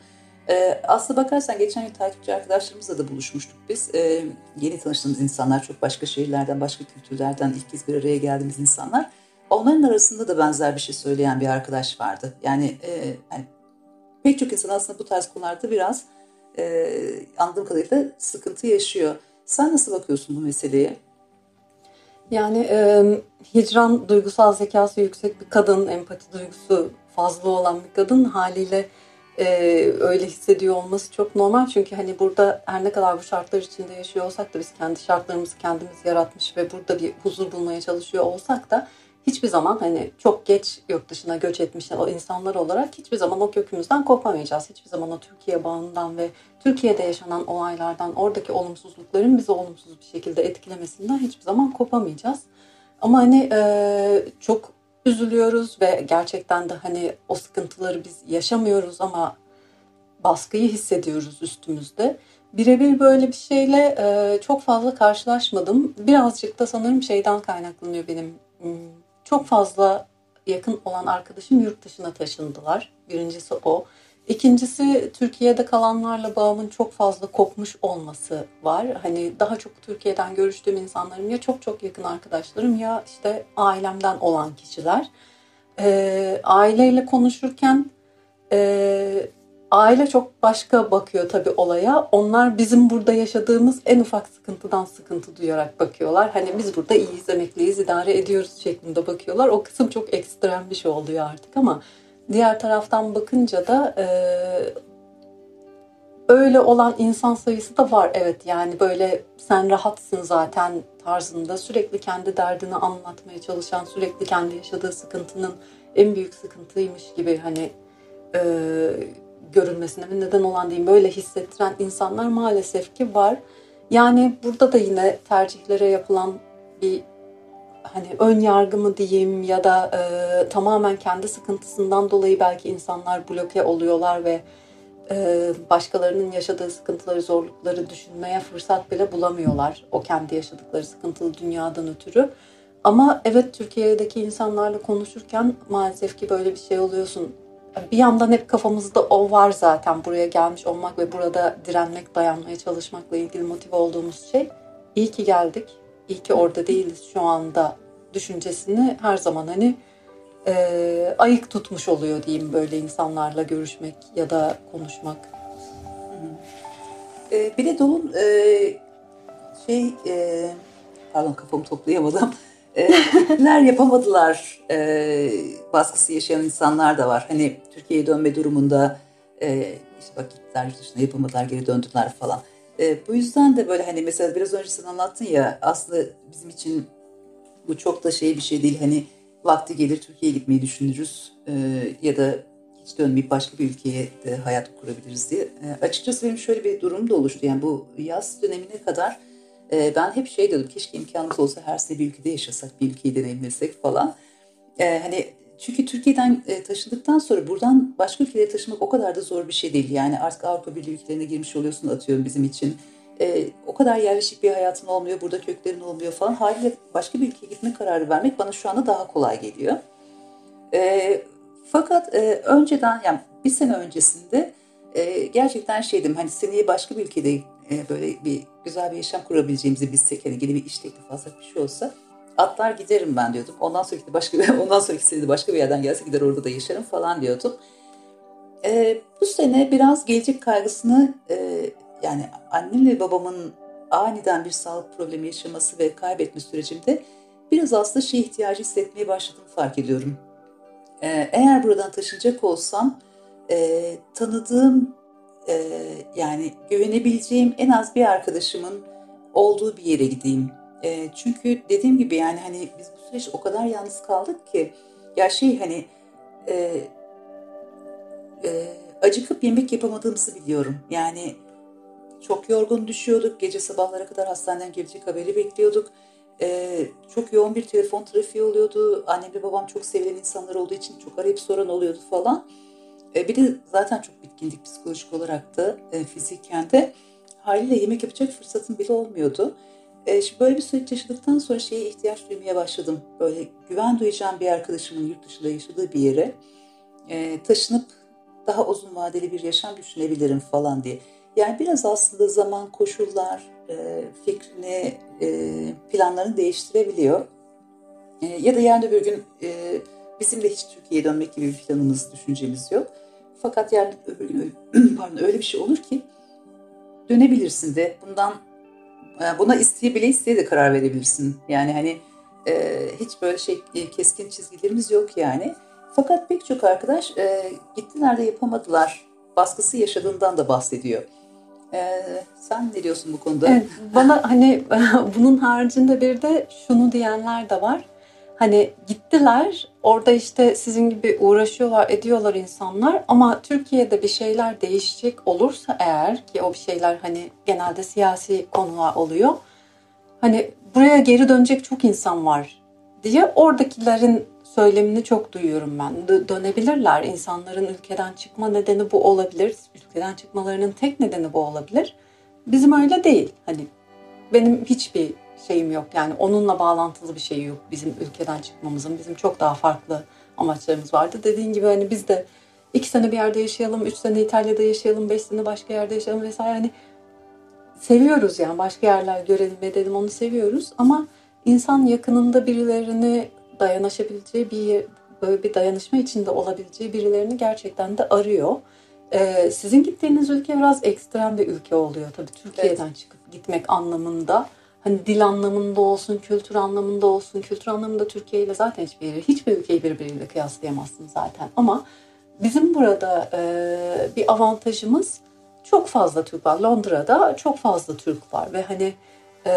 E, aslında bakarsan geçen gün takipçi arkadaşlarımızla da buluşmuştuk biz. E, yeni tanıştığımız insanlar, çok başka şehirlerden, başka kültürlerden ilk kez bir araya geldiğimiz insanlar. Onların arasında da benzer bir şey söyleyen bir arkadaş vardı. Yani, e, yani pek çok insan aslında bu tarz konularda biraz e, anladığım kadarıyla sıkıntı yaşıyor. Sen nasıl bakıyorsun bu meseleye? Yani e, hicran duygusal zekası yüksek bir kadın, empati duygusu fazla olan bir kadın haliyle e, öyle hissediyor olması çok normal. Çünkü hani burada her ne kadar bu şartlar içinde yaşıyor olsak da biz kendi şartlarımızı kendimiz yaratmış ve burada bir huzur bulmaya çalışıyor olsak da hiçbir zaman hani çok geç yurt dışına göç etmiş o insanlar olarak hiçbir zaman o kökümüzden kopamayacağız. Hiçbir zaman o Türkiye bağından ve Türkiye'de yaşanan olaylardan, oradaki olumsuzlukların bizi olumsuz bir şekilde etkilemesinden hiçbir zaman kopamayacağız. Ama hani e, çok üzülüyoruz ve gerçekten de hani o sıkıntıları biz yaşamıyoruz ama baskıyı hissediyoruz üstümüzde. Birebir böyle bir şeyle e, çok fazla karşılaşmadım. Birazcık da sanırım şeyden kaynaklanıyor benim hmm, çok fazla yakın olan arkadaşım yurt dışına taşındılar. Birincisi o. İkincisi Türkiye'de kalanlarla bağımın çok fazla kopmuş olması var. Hani daha çok Türkiye'den görüştüğüm insanlarım ya çok çok yakın arkadaşlarım ya işte ailemden olan kişiler. Ee, aileyle konuşurken e, aile çok başka bakıyor tabii olaya. Onlar bizim burada yaşadığımız en ufak sıkıntıdan sıkıntı duyarak bakıyorlar. Hani biz burada iyiyiz, emekliyiz, idare ediyoruz şeklinde bakıyorlar. O kısım çok ekstrem bir şey oluyor artık ama diğer taraftan bakınca da e, öyle olan insan sayısı da var evet yani böyle sen rahatsın zaten tarzında sürekli kendi derdini anlatmaya çalışan sürekli kendi yaşadığı sıkıntının en büyük sıkıntıymış gibi hani e, görünmesine mi neden olan diyeyim böyle hissettiren insanlar maalesef ki var. Yani burada da yine tercihlere yapılan bir hani ön yargı mı diyeyim ya da e, tamamen kendi sıkıntısından dolayı belki insanlar bloke oluyorlar ve e, başkalarının yaşadığı sıkıntıları, zorlukları düşünmeye fırsat bile bulamıyorlar. O kendi yaşadıkları sıkıntılı dünyadan ötürü. Ama evet Türkiye'deki insanlarla konuşurken maalesef ki böyle bir şey oluyorsun. Bir yandan hep kafamızda o var zaten buraya gelmiş olmak ve burada direnmek, dayanmaya çalışmakla ilgili motive olduğumuz şey. İyi ki geldik, iyi ki orada değiliz şu anda düşüncesini her zaman hani e, ayık tutmuş oluyor diyeyim böyle insanlarla görüşmek ya da konuşmak. E, bir de Dolun e, şey e, pardon kafamı toplayamadım. E, gittiler yapamadılar e, baskısı yaşayan insanlar da var. Hani Türkiye'ye dönme durumunda e, işte bak gittiler dışına yapamadılar geri döndüler falan. E, bu yüzden de böyle hani mesela biraz önce sen anlattın ya aslında bizim için bu çok da şey bir şey değil. Hani vakti gelir Türkiye'ye gitmeyi düşünürüz e, ya da hiç dönmeyip başka bir ülkeye de hayat kurabiliriz diye. E, açıkçası benim şöyle bir durum da oluştu. Yani bu yaz dönemine kadar e, ben hep şey dedim keşke imkanımız olsa her sene bir ülkede yaşasak, bir ülkeyi deneyimlesek falan. E, hani çünkü Türkiye'den e, taşındıktan sonra buradan başka ülkelere taşımak o kadar da zor bir şey değil. Yani artık Avrupa Birliği ülkelerine girmiş oluyorsun atıyorum bizim için. E, o kadar yerleşik bir hayatın olmuyor, burada köklerin olmuyor falan. Haliyle başka bir ülkeye gitme kararı vermek bana şu anda daha kolay geliyor. E, fakat e, önceden yani bir sene öncesinde e, gerçekten şeydim hani seneye başka bir ülkede e, böyle bir güzel bir yaşam kurabileceğimizi bilsek hani yeni bir iş teklifi alsak bir şey olsa atlar giderim ben diyordum. Ondan sonraki de başka ondan sonraki sene başka bir yerden gelse gider orada da yaşarım falan diyordum. E, bu sene biraz gelecek kaygısını e, yani annem ve babamın aniden bir sağlık problemi yaşaması ve kaybetme sürecimde biraz aslında şey ihtiyacı hissetmeye başladığımı fark ediyorum. Ee, eğer buradan taşınacak olsam e, tanıdığım e, yani güvenebileceğim en az bir arkadaşımın olduğu bir yere gideyim. E, çünkü dediğim gibi yani hani biz bu süreç o kadar yalnız kaldık ki ya şey hani e, e, acıkıp yemek yapamadığımızı biliyorum. Yani çok yorgun düşüyorduk. Gece sabahlara kadar hastaneden gelecek haberi bekliyorduk. Ee, çok yoğun bir telefon trafiği oluyordu. Annem ve babam çok sevilen insanlar olduğu için çok arayıp soran oluyordu falan. Ee, bir de zaten çok bitkindik psikolojik olarak da e, fiziken de. Haliyle yemek yapacak fırsatım bile olmuyordu. Ee, şimdi böyle bir süreç yaşadıktan sonra şeye ihtiyaç duymaya başladım. Böyle güven duyacağım bir arkadaşımın yurt dışında yaşadığı bir yere e, taşınıp daha uzun vadeli bir yaşam düşünebilirim falan diye. Yani biraz aslında zaman, koşullar, e, fikrini, e, planlarını değiştirebiliyor. E, ya da yarın öbür gün e, bizim de hiç Türkiye'ye dönmek gibi bir planımız, düşüncemiz yok. Fakat gün pardon, öyle bir şey olur ki dönebilirsin de bundan buna isteye bile isteye de karar verebilirsin. Yani hani hiç böyle şey keskin çizgilerimiz yok yani. Fakat pek çok arkadaş gittiler de yapamadılar baskısı yaşadığından da bahsediyor. Ee, sen ne diyorsun bu konuda? Evet, bana hani bunun haricinde bir de şunu diyenler de var. Hani gittiler orada işte sizin gibi uğraşıyorlar ediyorlar insanlar ama Türkiye'de bir şeyler değişecek olursa eğer ki o bir şeyler hani genelde siyasi konular oluyor. Hani buraya geri dönecek çok insan var diye oradakilerin söylemini çok duyuyorum ben. D- dönebilirler. İnsanların ülkeden çıkma nedeni bu olabilir. Ülkeden çıkmalarının tek nedeni bu olabilir. Bizim öyle değil. Hani benim hiçbir şeyim yok. Yani onunla bağlantılı bir şey yok bizim ülkeden çıkmamızın. Bizim çok daha farklı amaçlarımız vardı. Dediğin gibi hani biz de iki sene bir yerde yaşayalım, üç sene İtalya'da yaşayalım, beş sene başka yerde yaşayalım vesaire. Hani seviyoruz yani başka yerler görelim edelim onu seviyoruz ama insan yakınında birilerini dayanışabileceği bir böyle bir dayanışma içinde olabileceği birilerini gerçekten de arıyor. Ee, sizin gittiğiniz ülke biraz ekstrem bir ülke oluyor tabii Türkiye'den evet. çıkıp gitmek anlamında. Hani dil anlamında olsun, kültür anlamında olsun. Kültür anlamında Türkiye ile zaten hiçbir yeri, hiçbir ülkeyi birbiriyle kıyaslayamazsın zaten. Ama bizim burada e, bir avantajımız çok fazla Türk var. Londra'da çok fazla Türk var ve hani e,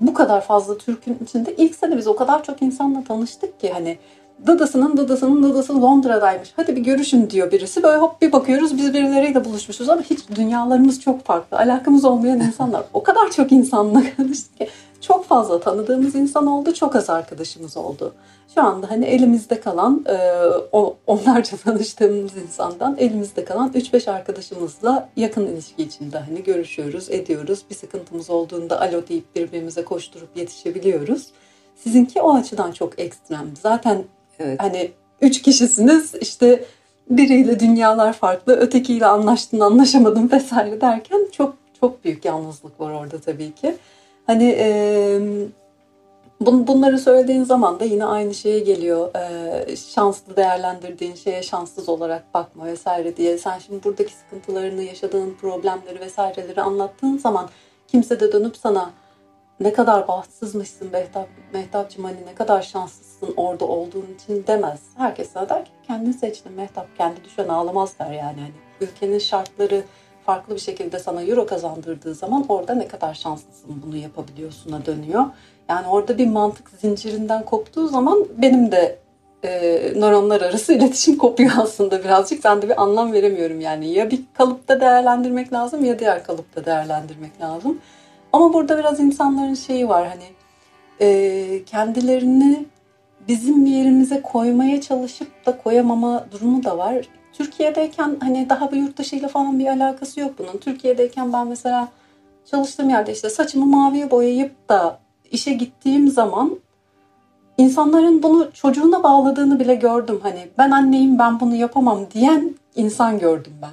bu kadar fazla Türk'ün içinde ilk sene biz o kadar çok insanla tanıştık ki hani Dadasının dadasının dadası Londra'daymış. Hadi bir görüşün diyor birisi. Böyle hop bir bakıyoruz biz birileriyle buluşmuşuz ama hiç dünyalarımız çok farklı. Alakamız olmayan insanlar. O kadar çok insanla tanıştık ki. Çok fazla tanıdığımız insan oldu, çok az arkadaşımız oldu. Şu anda hani elimizde kalan, e, onlarca tanıştığımız insandan elimizde kalan 3-5 arkadaşımızla yakın ilişki içinde hani görüşüyoruz, ediyoruz. Bir sıkıntımız olduğunda alo deyip birbirimize koşturup yetişebiliyoruz. Sizinki o açıdan çok ekstrem. Zaten Evet. Hani üç kişisiniz işte biriyle dünyalar farklı, ötekiyle anlaştın anlaşamadın vesaire derken çok çok büyük yalnızlık var orada tabii ki. Hani e, bun, bunları söylediğin zaman da yine aynı şeye geliyor. E, şanslı değerlendirdiğin şeye şanssız olarak bakma vesaire diye. Sen şimdi buradaki sıkıntılarını, yaşadığın problemleri vesaireleri anlattığın zaman kimse de dönüp sana ne kadar bahtsızmışsın Mehtap, Mehtapcığım hani ne kadar şanslısın orada olduğun için demez. Herkes sana der ki kendin seçtin Mehtap kendi düşen ağlamaz der yani. Hani ülkenin şartları farklı bir şekilde sana euro kazandırdığı zaman orada ne kadar şanslısın bunu yapabiliyorsun'a dönüyor. Yani orada bir mantık zincirinden koptuğu zaman benim de e, nöronlar arası iletişim kopuyor aslında birazcık. Ben de bir anlam veremiyorum yani. Ya bir kalıpta değerlendirmek lazım ya diğer kalıpta değerlendirmek lazım. Ama burada biraz insanların şeyi var hani e, kendilerini bizim bir yerimize koymaya çalışıp da koyamama durumu da var. Türkiye'deyken hani daha bir yurt dışıyla falan bir alakası yok bunun. Türkiye'deyken ben mesela çalıştığım yerde işte saçımı maviye boyayıp da işe gittiğim zaman insanların bunu çocuğuna bağladığını bile gördüm. Hani ben anneyim ben bunu yapamam diyen insan gördüm ben.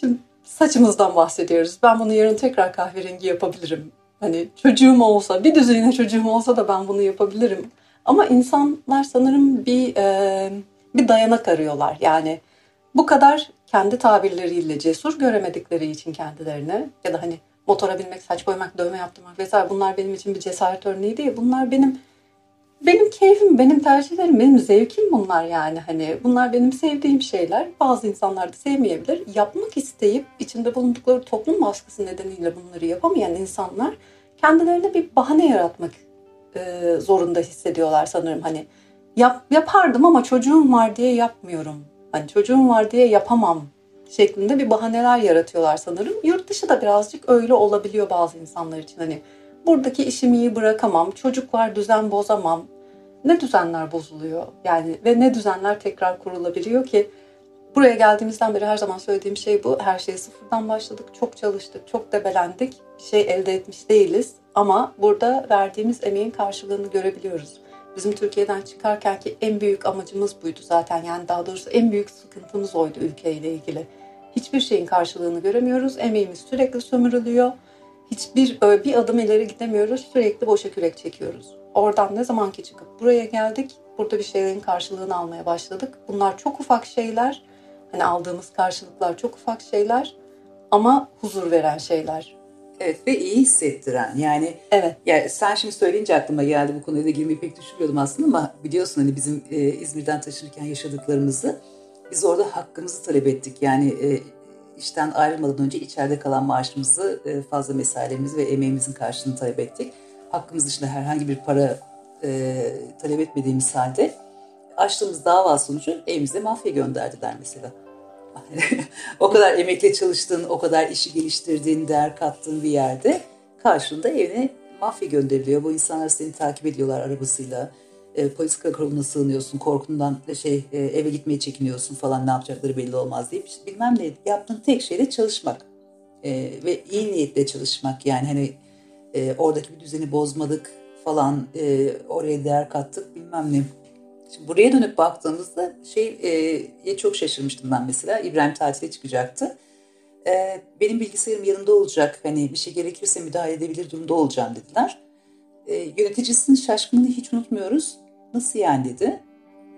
Şimdi saçımızdan bahsediyoruz. Ben bunu yarın tekrar kahverengi yapabilirim. Hani çocuğum olsa, bir düzeyine çocuğum olsa da ben bunu yapabilirim. Ama insanlar sanırım bir e, bir dayanak arıyorlar. Yani bu kadar kendi tabirleriyle cesur göremedikleri için kendilerine ya da hani motora binmek, saç boyamak, dövme yaptırmak vesaire bunlar benim için bir cesaret örneği değil. Bunlar benim benim keyfim, benim tercihlerim, benim zevkim bunlar yani. Hani bunlar benim sevdiğim şeyler. Bazı insanlar da sevmeyebilir. Yapmak isteyip içinde bulundukları toplum baskısı nedeniyle bunları yapamayan insanlar kendilerine bir bahane yaratmak e, zorunda hissediyorlar sanırım. Hani yap, yapardım ama çocuğum var diye yapmıyorum. Hani çocuğum var diye yapamam şeklinde bir bahaneler yaratıyorlar sanırım. Yurt dışı da birazcık öyle olabiliyor bazı insanlar için. Hani buradaki işimi iyi bırakamam, çocuk var düzen bozamam. Ne düzenler bozuluyor yani ve ne düzenler tekrar kurulabiliyor ki buraya geldiğimizden beri her zaman söylediğim şey bu. Her şeyi sıfırdan başladık, çok çalıştık, çok debelendik. Bir şey elde etmiş değiliz ama burada verdiğimiz emeğin karşılığını görebiliyoruz. Bizim Türkiye'den çıkarken ki en büyük amacımız buydu zaten. Yani daha doğrusu en büyük sıkıntımız oydu ülkeyle ilgili. Hiçbir şeyin karşılığını göremiyoruz. Emeğimiz sürekli sömürülüyor hiçbir bir adım ileri gidemiyoruz. Sürekli boşa kürek çekiyoruz. Oradan ne zamanki çıkıp buraya geldik. Burada bir şeylerin karşılığını almaya başladık. Bunlar çok ufak şeyler. Hani aldığımız karşılıklar çok ufak şeyler ama huzur veren şeyler. Evet ve iyi hissettiren yani. Evet. Yani sen şimdi söyleyince aklıma geldi bu konuya da girmeyi pek düşünmüyordum aslında ama biliyorsun hani bizim e, İzmir'den taşınırken yaşadıklarımızı biz orada hakkımızı talep ettik. Yani e, işten ayrılmadan önce içeride kalan maaşımızı, e, fazla mesaimiz ve emeğimizin karşılığını talep ettik. Hakkımız dışında herhangi bir para e, talep etmediğimiz halde açtığımız dava sonucu evimize mafya gönderdiler mesela. o kadar emekle çalıştığın, o kadar işi geliştirdiğin, değer kattığın bir yerde karşında evine mafya gönderiliyor. Bu insanlar seni takip ediyorlar arabasıyla e, polis karakoluna sığınıyorsun, korkundan şey e, eve gitmeye çekiniyorsun falan ne yapacakları belli olmaz deyip bilmem ne yaptığın tek şey de çalışmak e, ve iyi niyetle çalışmak yani hani e, oradaki bir düzeni bozmadık falan e, oraya değer kattık bilmem ne. Şimdi buraya dönüp baktığımızda şey e, çok şaşırmıştım ben mesela İbrahim tatile çıkacaktı. E, benim bilgisayarım yanımda olacak hani bir şey gerekirse müdahale edebilir durumda olacağım dediler. E, yöneticisinin şaşkınlığını hiç unutmuyoruz. Nasıl yani dedi.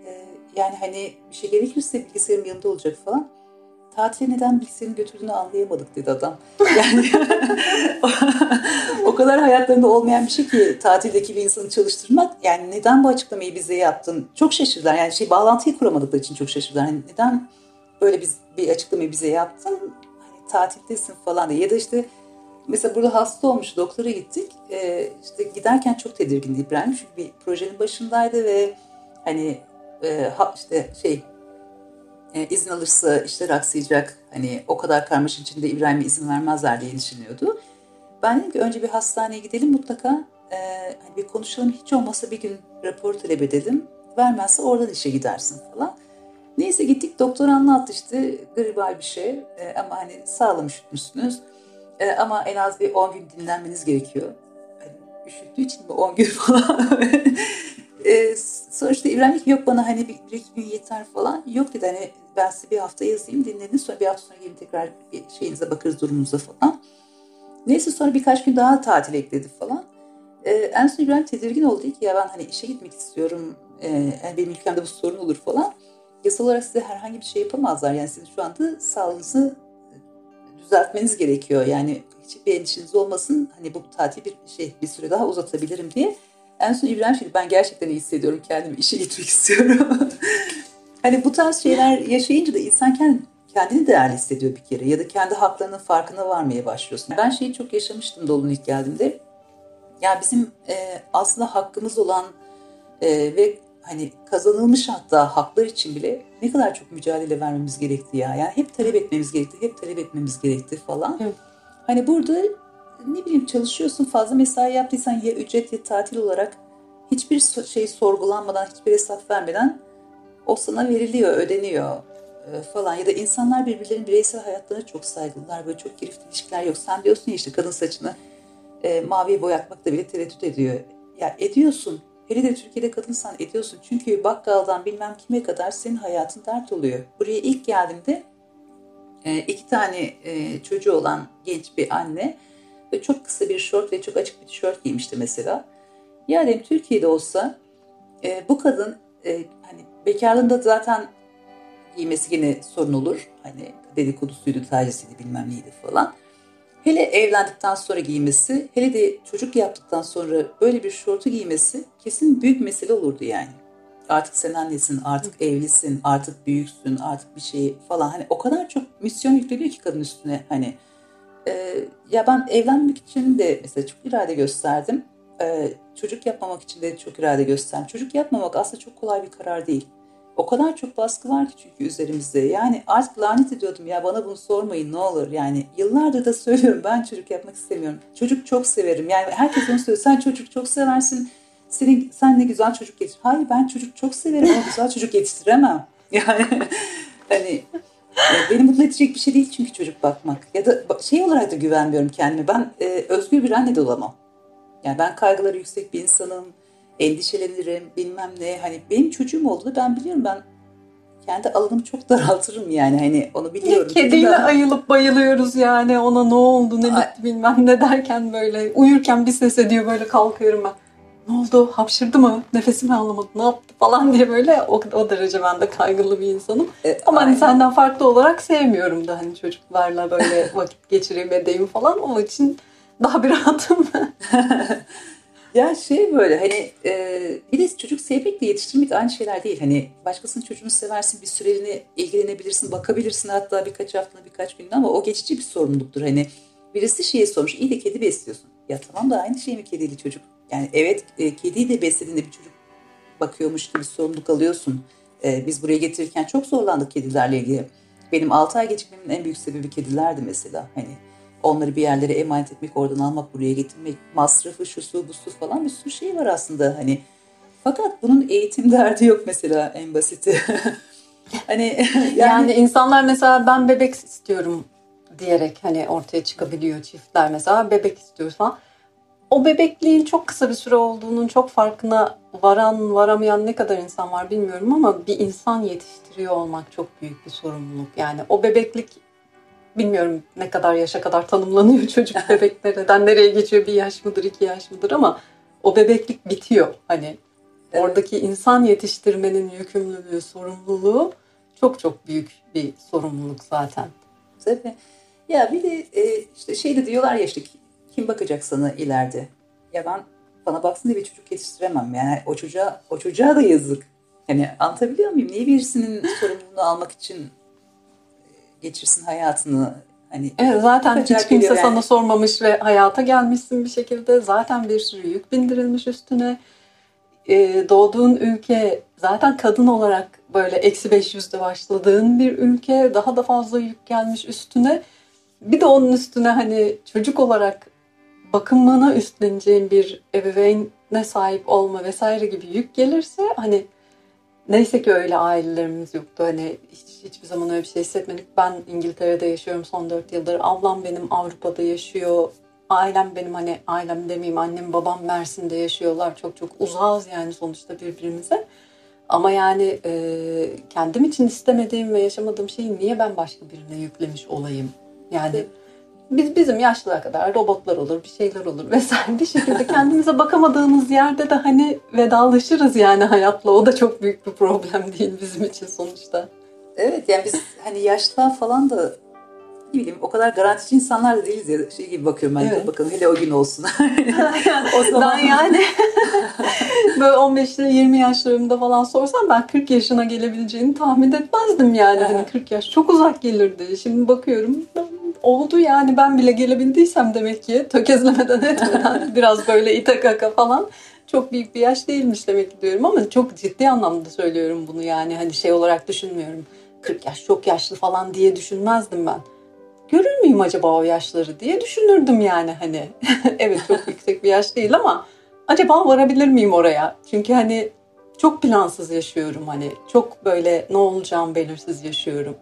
Ee, yani hani bir şey gerekirse bilgisayarım yanında olacak falan. Tatile neden bilgisayarını götürdüğünü anlayamadık dedi adam. Yani o kadar hayatlarında olmayan bir şey ki tatildeki bir insanı çalıştırmak. Yani neden bu açıklamayı bize yaptın? Çok şaşırdılar. Yani şey bağlantıyı kuramadıkları için çok şaşırdılar. Yani neden böyle biz bir açıklamayı bize yaptın? Hani tatildesin falan diye. Ya da işte mesela burada hasta olmuş doktora gittik. E, işte giderken çok tedirgindi İbrahim çünkü bir projenin başındaydı ve hani e, ha, işte şey e, izin alırsa işler aksayacak. Hani o kadar karmaşık içinde İbrahim'e izin vermezler diye düşünüyordu. Ben dedim ki önce bir hastaneye gidelim mutlaka e, hani bir konuşalım hiç olmazsa bir gün rapor talep edelim. Vermezse oradan işe gidersin falan. Neyse gittik doktor anlattı işte gribal bir şey e, ama hani sağlam üşütmüşsünüz. E, ama en az bir 10 gün dinlenmeniz gerekiyor. Hani üşüttüğü için mi 10 gün falan. E, sonuçta ki yok bana hani bir, bir iki gün yeter falan. Yok dedi hani ben size bir hafta yazayım dinlenin sonra bir hafta sonra gelin tekrar şeyinize bakarız durumunuza falan. Neyse sonra birkaç gün daha tatil ekledi falan. Ee, en son İbrahim tedirgin oldu ki ya ben hani işe gitmek istiyorum. Yani benim ülkemde bu sorun olur falan. Yasal olarak size herhangi bir şey yapamazlar. Yani sizin şu anda sağlığınızı düzeltmeniz gerekiyor. Yani hiçbir endişeniz olmasın. Hani bu tatil bir şey bir süre daha uzatabilirim diye. En son İbrahim şey ben gerçekten iyi hissediyorum kendimi işe gitmek istiyorum. hani bu tarz şeyler yaşayınca da insan kendi kendini değerli hissediyor bir kere ya da kendi haklarının farkına varmaya başlıyorsun. Ben şeyi çok yaşamıştım Dolu'nun ilk geldiğimde. Yani bizim e, aslında hakkımız olan e, ve hani kazanılmış hatta haklar için bile ne kadar çok mücadele vermemiz gerekti ya. Yani hep talep etmemiz gerekti, hep talep etmemiz gerekti falan. Evet. Hani burada ne bileyim çalışıyorsun fazla mesai yaptıysan ya ücret ya tatil olarak hiçbir şey sorgulanmadan, hiçbir hesap vermeden o sana veriliyor, ödeniyor. E, falan ya da insanlar birbirlerinin bireysel hayatlarına çok saygılılar. Böyle çok keyifli ilişkiler yok. Sen diyorsun ya işte kadın saçını e, maviye boyatmakta bile tereddüt ediyor. Ya ediyorsun. Hele de Türkiye'de kadınsan ediyorsun. Çünkü bakkaldan bilmem kime kadar senin hayatın dert oluyor. Buraya ilk geldiğimde e, iki tane e, çocuğu olan genç bir anne ve çok kısa bir şort ve çok açık bir tişört giymişti mesela. Ya dedim Türkiye'de olsa e, bu kadın e, hani bekarlığında zaten giymesi yine sorun olur. Hani dedikodusuydu, tacisiydi bilmem neydi falan. Hele evlendikten sonra giymesi, hele de çocuk yaptıktan sonra böyle bir şortu giymesi kesin büyük mesele olurdu yani. Artık sen annesin, artık evlisin, artık büyüksün, artık bir şey falan. Hani o kadar çok misyon yükleniyor ki kadın üstüne. Hani e, ya ben evlenmek için de mesela çok irade gösterdim. E, çocuk yapmamak için de çok irade gösterdim. Çocuk yapmamak aslında çok kolay bir karar değil. O kadar çok baskı var ki çünkü üzerimizde. Yani artık lanet ediyordum ya bana bunu sormayın ne olur. Yani yıllardır da söylüyorum ben çocuk yapmak istemiyorum. Çocuk çok severim. Yani herkes onu söylüyor. Sen çocuk çok seversin. Senin, sen ne güzel çocuk yetiştir. Hayır ben çocuk çok severim ama güzel çocuk yetiştiremem. Yani hani beni mutlu edecek bir şey değil çünkü çocuk bakmak. Ya da şey olarak da güvenmiyorum kendime. Ben e, özgür bir anne de olamam. Yani ben kaygıları yüksek bir insanım endişelenirim bilmem ne. Hani benim çocuğum oldu ben biliyorum ben kendi alanımı çok daraltırım yani hani onu biliyorum. Kediyle ben... ayılıp bayılıyoruz yani ona ne oldu ne bitti bilmem ne derken böyle uyurken bir ses ediyor böyle kalkıyorum ben. Ne oldu hapşırdı mı nefesimi alamadı ne yaptı falan diye böyle o, o derece ben de kaygılı bir insanım. Evet, Ama hani senden farklı olarak sevmiyorum da hani çocuklarla böyle vakit geçireyim edeyim falan o için daha bir rahatım. Ya şey böyle hani e, bir de çocuk sevmek de yetiştirmek aynı şeyler değil. Hani başkasının çocuğunu seversin bir süreliğine ilgilenebilirsin, bakabilirsin hatta birkaç hafta birkaç gün ama o geçici bir sorumluluktur. Hani birisi şeyi sormuş iyi de kedi besliyorsun. Ya tamam da aynı şey mi kedili çocuk? Yani evet e, kediyi de beslediğinde bir çocuk bakıyormuş gibi sorumluluk alıyorsun. E, biz buraya getirirken çok zorlandık kedilerle ilgili. Benim 6 ay gecikmemin en büyük sebebi kedilerdi mesela. Hani onları bir yerlere emanet etmek, oradan almak, buraya getirmek, masrafı, şu su, bu su falan bir sürü şey var aslında hani. Fakat bunun eğitim derdi yok mesela en basiti. hani yani... yani insanlar mesela ben bebek istiyorum diyerek hani ortaya çıkabiliyor çiftler mesela bebek istiyor falan. O bebekliğin çok kısa bir süre olduğunun çok farkına varan varamayan ne kadar insan var bilmiyorum ama bir insan yetiştiriyor olmak çok büyük bir sorumluluk. Yani o bebeklik bilmiyorum ne kadar yaşa kadar tanımlanıyor çocuk bebekler neden nereye geçiyor bir yaş mıdır iki yaş mıdır ama o bebeklik bitiyor hani evet. oradaki insan yetiştirmenin yükümlülüğü sorumluluğu çok çok büyük bir sorumluluk zaten. Tabii. Ya bir de e, işte şey de diyorlar ya işte kim bakacak sana ileride? Ya ben bana baksın diye bir çocuk yetiştiremem. Yani o çocuğa o çocuğa da yazık. Yani anlatabiliyor muyum? Niye birisinin sorumluluğunu almak için geçirsin hayatını. Hani evet, zaten hiç kimse yani. sana sormamış ve hayata gelmişsin bir şekilde. Zaten bir sürü yük bindirilmiş üstüne. Ee, doğduğun ülke zaten kadın olarak böyle eksi 500'de başladığın bir ülke. Daha da fazla yük gelmiş üstüne. Bir de onun üstüne hani çocuk olarak bakımına üstleneceğin bir ebeveyne sahip olma vesaire gibi yük gelirse hani neyse ki öyle ailelerimiz yoktu. Hani hiç, hiçbir zaman öyle bir şey hissetmedik. Ben İngiltere'de yaşıyorum son 4 yıldır. Ablam benim Avrupa'da yaşıyor. Ailem benim hani ailem demeyeyim annem babam Mersin'de yaşıyorlar. Çok çok uzağız yani sonuçta birbirimize. Ama yani e, kendim için istemediğim ve yaşamadığım şeyi niye ben başka birine yüklemiş olayım? Yani biz bizim yaşlılara kadar robotlar olur, bir şeyler olur vesaire bir şekilde kendimize bakamadığımız yerde de hani vedalaşırız yani hayatla. O da çok büyük bir problem değil bizim için sonuçta. Evet yani biz hani yaşlılar falan da ne bileyim o kadar garantici insanlar da değiliz ya şey gibi bakıyorum ben evet. bakalım hele o gün olsun. o zaman ben yani böyle 15 ile 20 yaşlarımda falan sorsam ben 40 yaşına gelebileceğini tahmin etmezdim yani. hani 40 yaş çok uzak gelirdi. Şimdi bakıyorum oldu yani ben bile gelebildiysem demek ki tökezlemeden etmeden biraz böyle ite kaka falan çok büyük bir yaş değilmiş demek ki diyorum ama çok ciddi anlamda söylüyorum bunu yani hani şey olarak düşünmüyorum. 40 yaş çok yaşlı falan diye düşünmezdim ben. Görür müyüm acaba o yaşları diye düşünürdüm yani hani. evet çok yüksek bir yaş değil ama acaba varabilir miyim oraya? Çünkü hani çok plansız yaşıyorum hani çok böyle ne olacağım belirsiz yaşıyorum.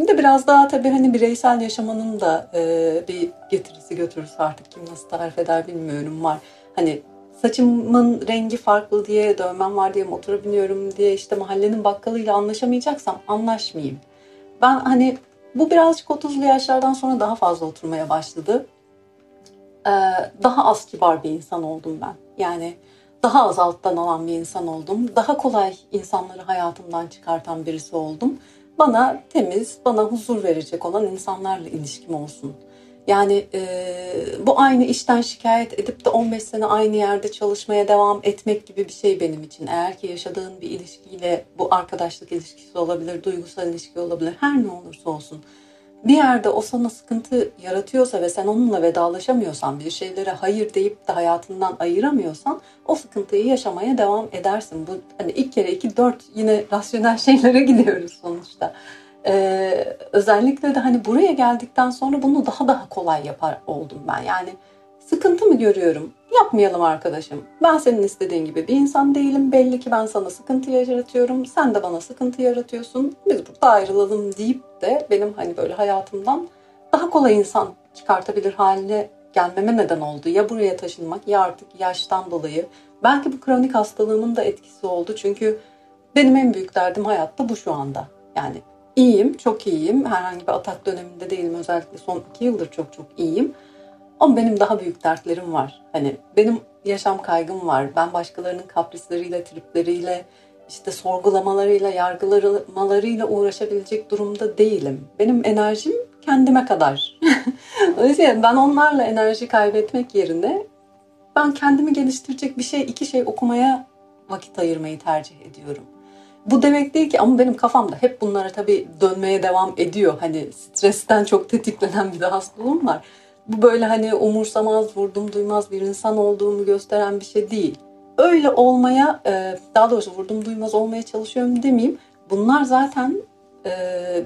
Bir de biraz daha tabii hani bireysel yaşamanın da e, bir getirisi götürüsü artık kim nasıl tarif eder bilmiyorum var. Hani saçımın rengi farklı diye, dövmem var diye motora biniyorum diye işte mahallenin bakkalıyla anlaşamayacaksam anlaşmayayım. Ben hani bu birazcık 30'lu yaşlardan sonra daha fazla oturmaya başladı. Ee, daha az kibar bir insan oldum ben. Yani daha az alttan alan bir insan oldum. Daha kolay insanları hayatımdan çıkartan birisi oldum bana temiz, bana huzur verecek olan insanlarla ilişkim olsun. Yani e, bu aynı işten şikayet edip de 15 sene aynı yerde çalışmaya devam etmek gibi bir şey benim için. Eğer ki yaşadığın bir ilişkiyle bu arkadaşlık ilişkisi olabilir, duygusal ilişki olabilir, her ne olursa olsun bir yerde o sana sıkıntı yaratıyorsa ve sen onunla vedalaşamıyorsan, bir şeylere hayır deyip de hayatından ayıramıyorsan o sıkıntıyı yaşamaya devam edersin. Bu hani ilk kere iki dört yine rasyonel şeylere gidiyoruz sonuçta. Ee, özellikle de hani buraya geldikten sonra bunu daha daha kolay yapar oldum ben. Yani sıkıntı mı görüyorum? Yapmayalım arkadaşım. Ben senin istediğin gibi bir insan değilim. Belli ki ben sana sıkıntı yaratıyorum. Sen de bana sıkıntı yaratıyorsun. Biz burada ayrılalım deyip de benim hani böyle hayatımdan daha kolay insan çıkartabilir haline gelmeme neden oldu. Ya buraya taşınmak ya artık yaştan dolayı. Belki bu kronik hastalığımın da etkisi oldu. Çünkü benim en büyük derdim hayatta bu şu anda. Yani iyiyim, çok iyiyim. Herhangi bir atak döneminde değilim. Özellikle son iki yıldır çok çok iyiyim. Ama benim daha büyük dertlerim var. Hani benim yaşam kaygım var. Ben başkalarının kaprisleriyle, tripleriyle, işte sorgulamalarıyla, yargılamalarıyla uğraşabilecek durumda değilim. Benim enerjim kendime kadar. Dolayısıyla ben onlarla enerji kaybetmek yerine ben kendimi geliştirecek bir şey, iki şey okumaya vakit ayırmayı tercih ediyorum. Bu demek değil ki ama benim kafamda hep bunlara tabii dönmeye devam ediyor. Hani stresten çok tetiklenen bir de hastalığım var bu böyle hani umursamaz, vurdum duymaz bir insan olduğumu gösteren bir şey değil. Öyle olmaya, e, daha doğrusu vurdum duymaz olmaya çalışıyorum demeyeyim. Bunlar zaten e,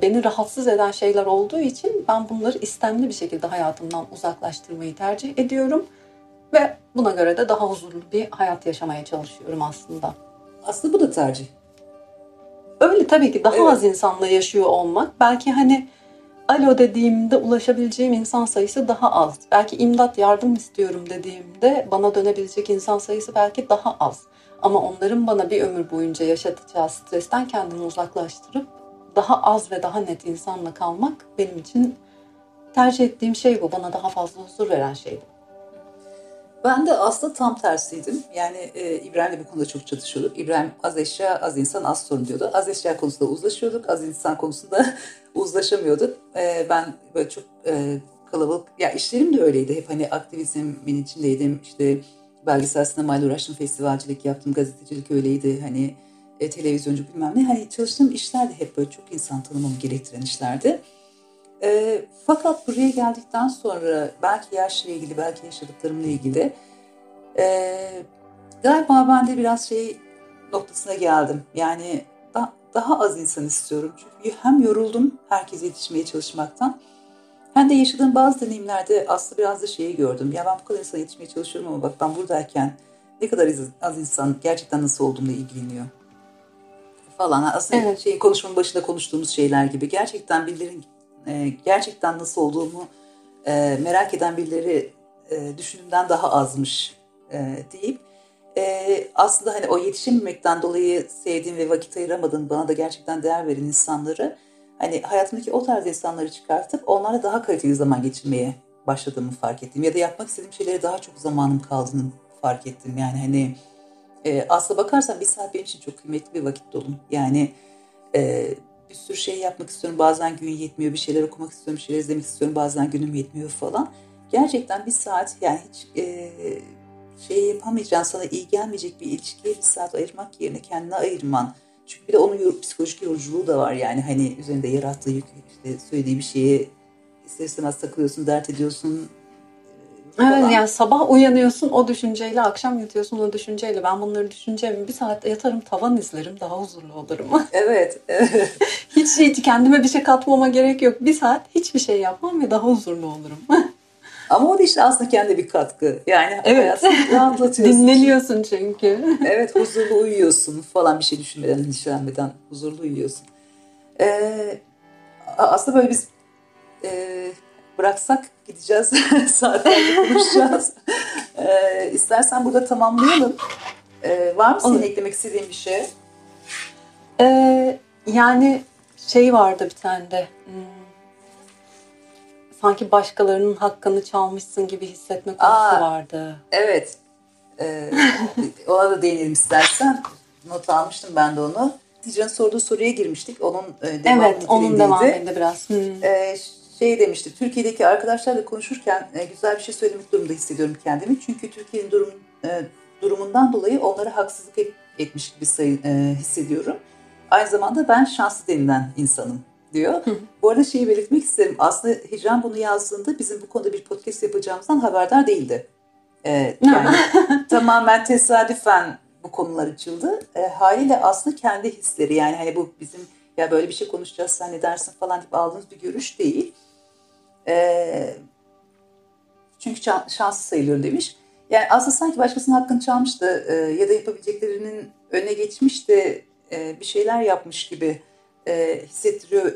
beni rahatsız eden şeyler olduğu için ben bunları istemli bir şekilde hayatımdan uzaklaştırmayı tercih ediyorum. Ve buna göre de daha huzurlu bir hayat yaşamaya çalışıyorum aslında. Aslında bu da tercih. Öyle tabii ki daha evet. az insanla yaşıyor olmak. Belki hani alo dediğimde ulaşabileceğim insan sayısı daha az. Belki imdat yardım istiyorum dediğimde bana dönebilecek insan sayısı belki daha az. Ama onların bana bir ömür boyunca yaşatacağı stresten kendimi uzaklaştırıp daha az ve daha net insanla kalmak benim için tercih ettiğim şey bu. Bana daha fazla huzur veren şeydi. Ben de aslında tam tersiydim. Yani e, İbrahim'le bu konuda çok çatışıyorduk. İbrahim az eşya, az insan, az sorun diyordu. Az eşya konusunda uzlaşıyorduk, az insan konusunda uzlaşamıyorduk. E, ben böyle çok e, kalabalık, ya işlerim de öyleydi. Hep hani aktivizmin içindeydim. İşte belgesel sinemayla uğraştım, festivalcilik yaptım, gazetecilik öyleydi. Hani e, televizyoncu bilmem ne. Hani çalıştığım işler de hep böyle çok insan tanımamı gerektiren işlerdi. E, fakat buraya geldikten sonra belki yaşla ilgili, belki yaşadıklarımla ilgili e, galiba ben de biraz şey noktasına geldim. Yani da, daha az insan istiyorum. Çünkü hem yoruldum herkese yetişmeye çalışmaktan hem de yaşadığım bazı deneyimlerde aslında biraz da şeyi gördüm. Ya ben bu kadar insana yetişmeye çalışıyorum ama bak ben buradayken ne kadar az insan gerçekten nasıl olduğumla ilgileniyor falan. Aslında evet. şeyin konuşmanın başında konuştuğumuz şeyler gibi gerçekten birilerin e, gerçekten nasıl olduğumu e, merak eden birileri e, düşündüğümden daha azmış e, deyip e, aslında hani o yetişememekten dolayı sevdiğim ve vakit ayıramadığım bana da gerçekten değer veren insanları hani hayatımdaki o tarz insanları çıkartıp onlarla daha kaliteli zaman geçirmeye başladığımı fark ettim. Ya da yapmak istediğim şeylere daha çok zamanım kaldığını fark ettim. Yani hani e, aslına bakarsan bir saat benim için çok kıymetli bir vakit dolum. Yani e, bir sürü şey yapmak istiyorum. Bazen gün yetmiyor. Bir şeyler okumak istiyorum. Bir şeyler izlemek istiyorum. Bazen günüm yetmiyor falan. Gerçekten bir saat yani hiç e, şey yapamayacağın, sana iyi gelmeyecek bir ilişkiye bir saat ayırmak yerine kendine ayırman. Çünkü bir de onun psikolojik yoruculuğu da var yani hani üzerinde yarattığı yük, işte söylediği bir şeye ister istemez takılıyorsun, dert ediyorsun, Evet yani sabah uyanıyorsun o düşünceyle, akşam yatıyorsun o düşünceyle. Ben bunları düşüneceğim bir saat yatarım tavan izlerim daha huzurlu olurum. Evet. evet. hiç şey, kendime bir şey katmama gerek yok. Bir saat hiçbir şey yapmam ve daha huzurlu olurum. Ama o da işte aslında kendi bir katkı. Yani evet. rahatlatıyorsun. Dinleniyorsun çünkü. evet huzurlu uyuyorsun falan bir şey düşünmeden, endişelenmeden huzurlu uyuyorsun. Ee, aslında böyle biz e, bıraksak gideceğiz. Saatlerce konuşacağız. ee, istersen burada tamamlayalım. Ee, var mı senin eklemek istediğin bir şey? Ee, yani şey vardı bir tane de. Hmm, sanki başkalarının hakkını çalmışsın gibi hissetme konusu Aa, vardı. Evet. Ee, ona da değinelim istersen. Not almıştım ben de onu. Hicran'ın sorduğu soruya girmiştik. Onun e, devamı Evet, onun devamında biraz. Hmm. Ee, şey demişti, Türkiye'deki arkadaşlarla konuşurken e, güzel bir şey söylemek durumunda hissediyorum kendimi. Çünkü Türkiye'nin durum, e, durumundan dolayı onlara haksızlık et, etmiş gibi sayı, e, hissediyorum. Aynı zamanda ben şanslı denilen insanım diyor. Bu arada şeyi belirtmek isterim. Aslında Hicran bunu yazdığında bizim bu konuda bir podcast yapacağımızdan haberdar değildi. E, yani tamamen tesadüfen bu konular açıldı. E, haliyle aslında kendi hisleri yani hani bu bizim ya böyle bir şey konuşacağız sen ne dersin falan deyip aldığımız bir görüş değil. E, çünkü şanslı sayılıyorum demiş. Yani aslında sanki başkasının hakkını çalmıştı e, ya da yapabileceklerinin önüne geçmiş de e, bir şeyler yapmış gibi e, hissettiriyor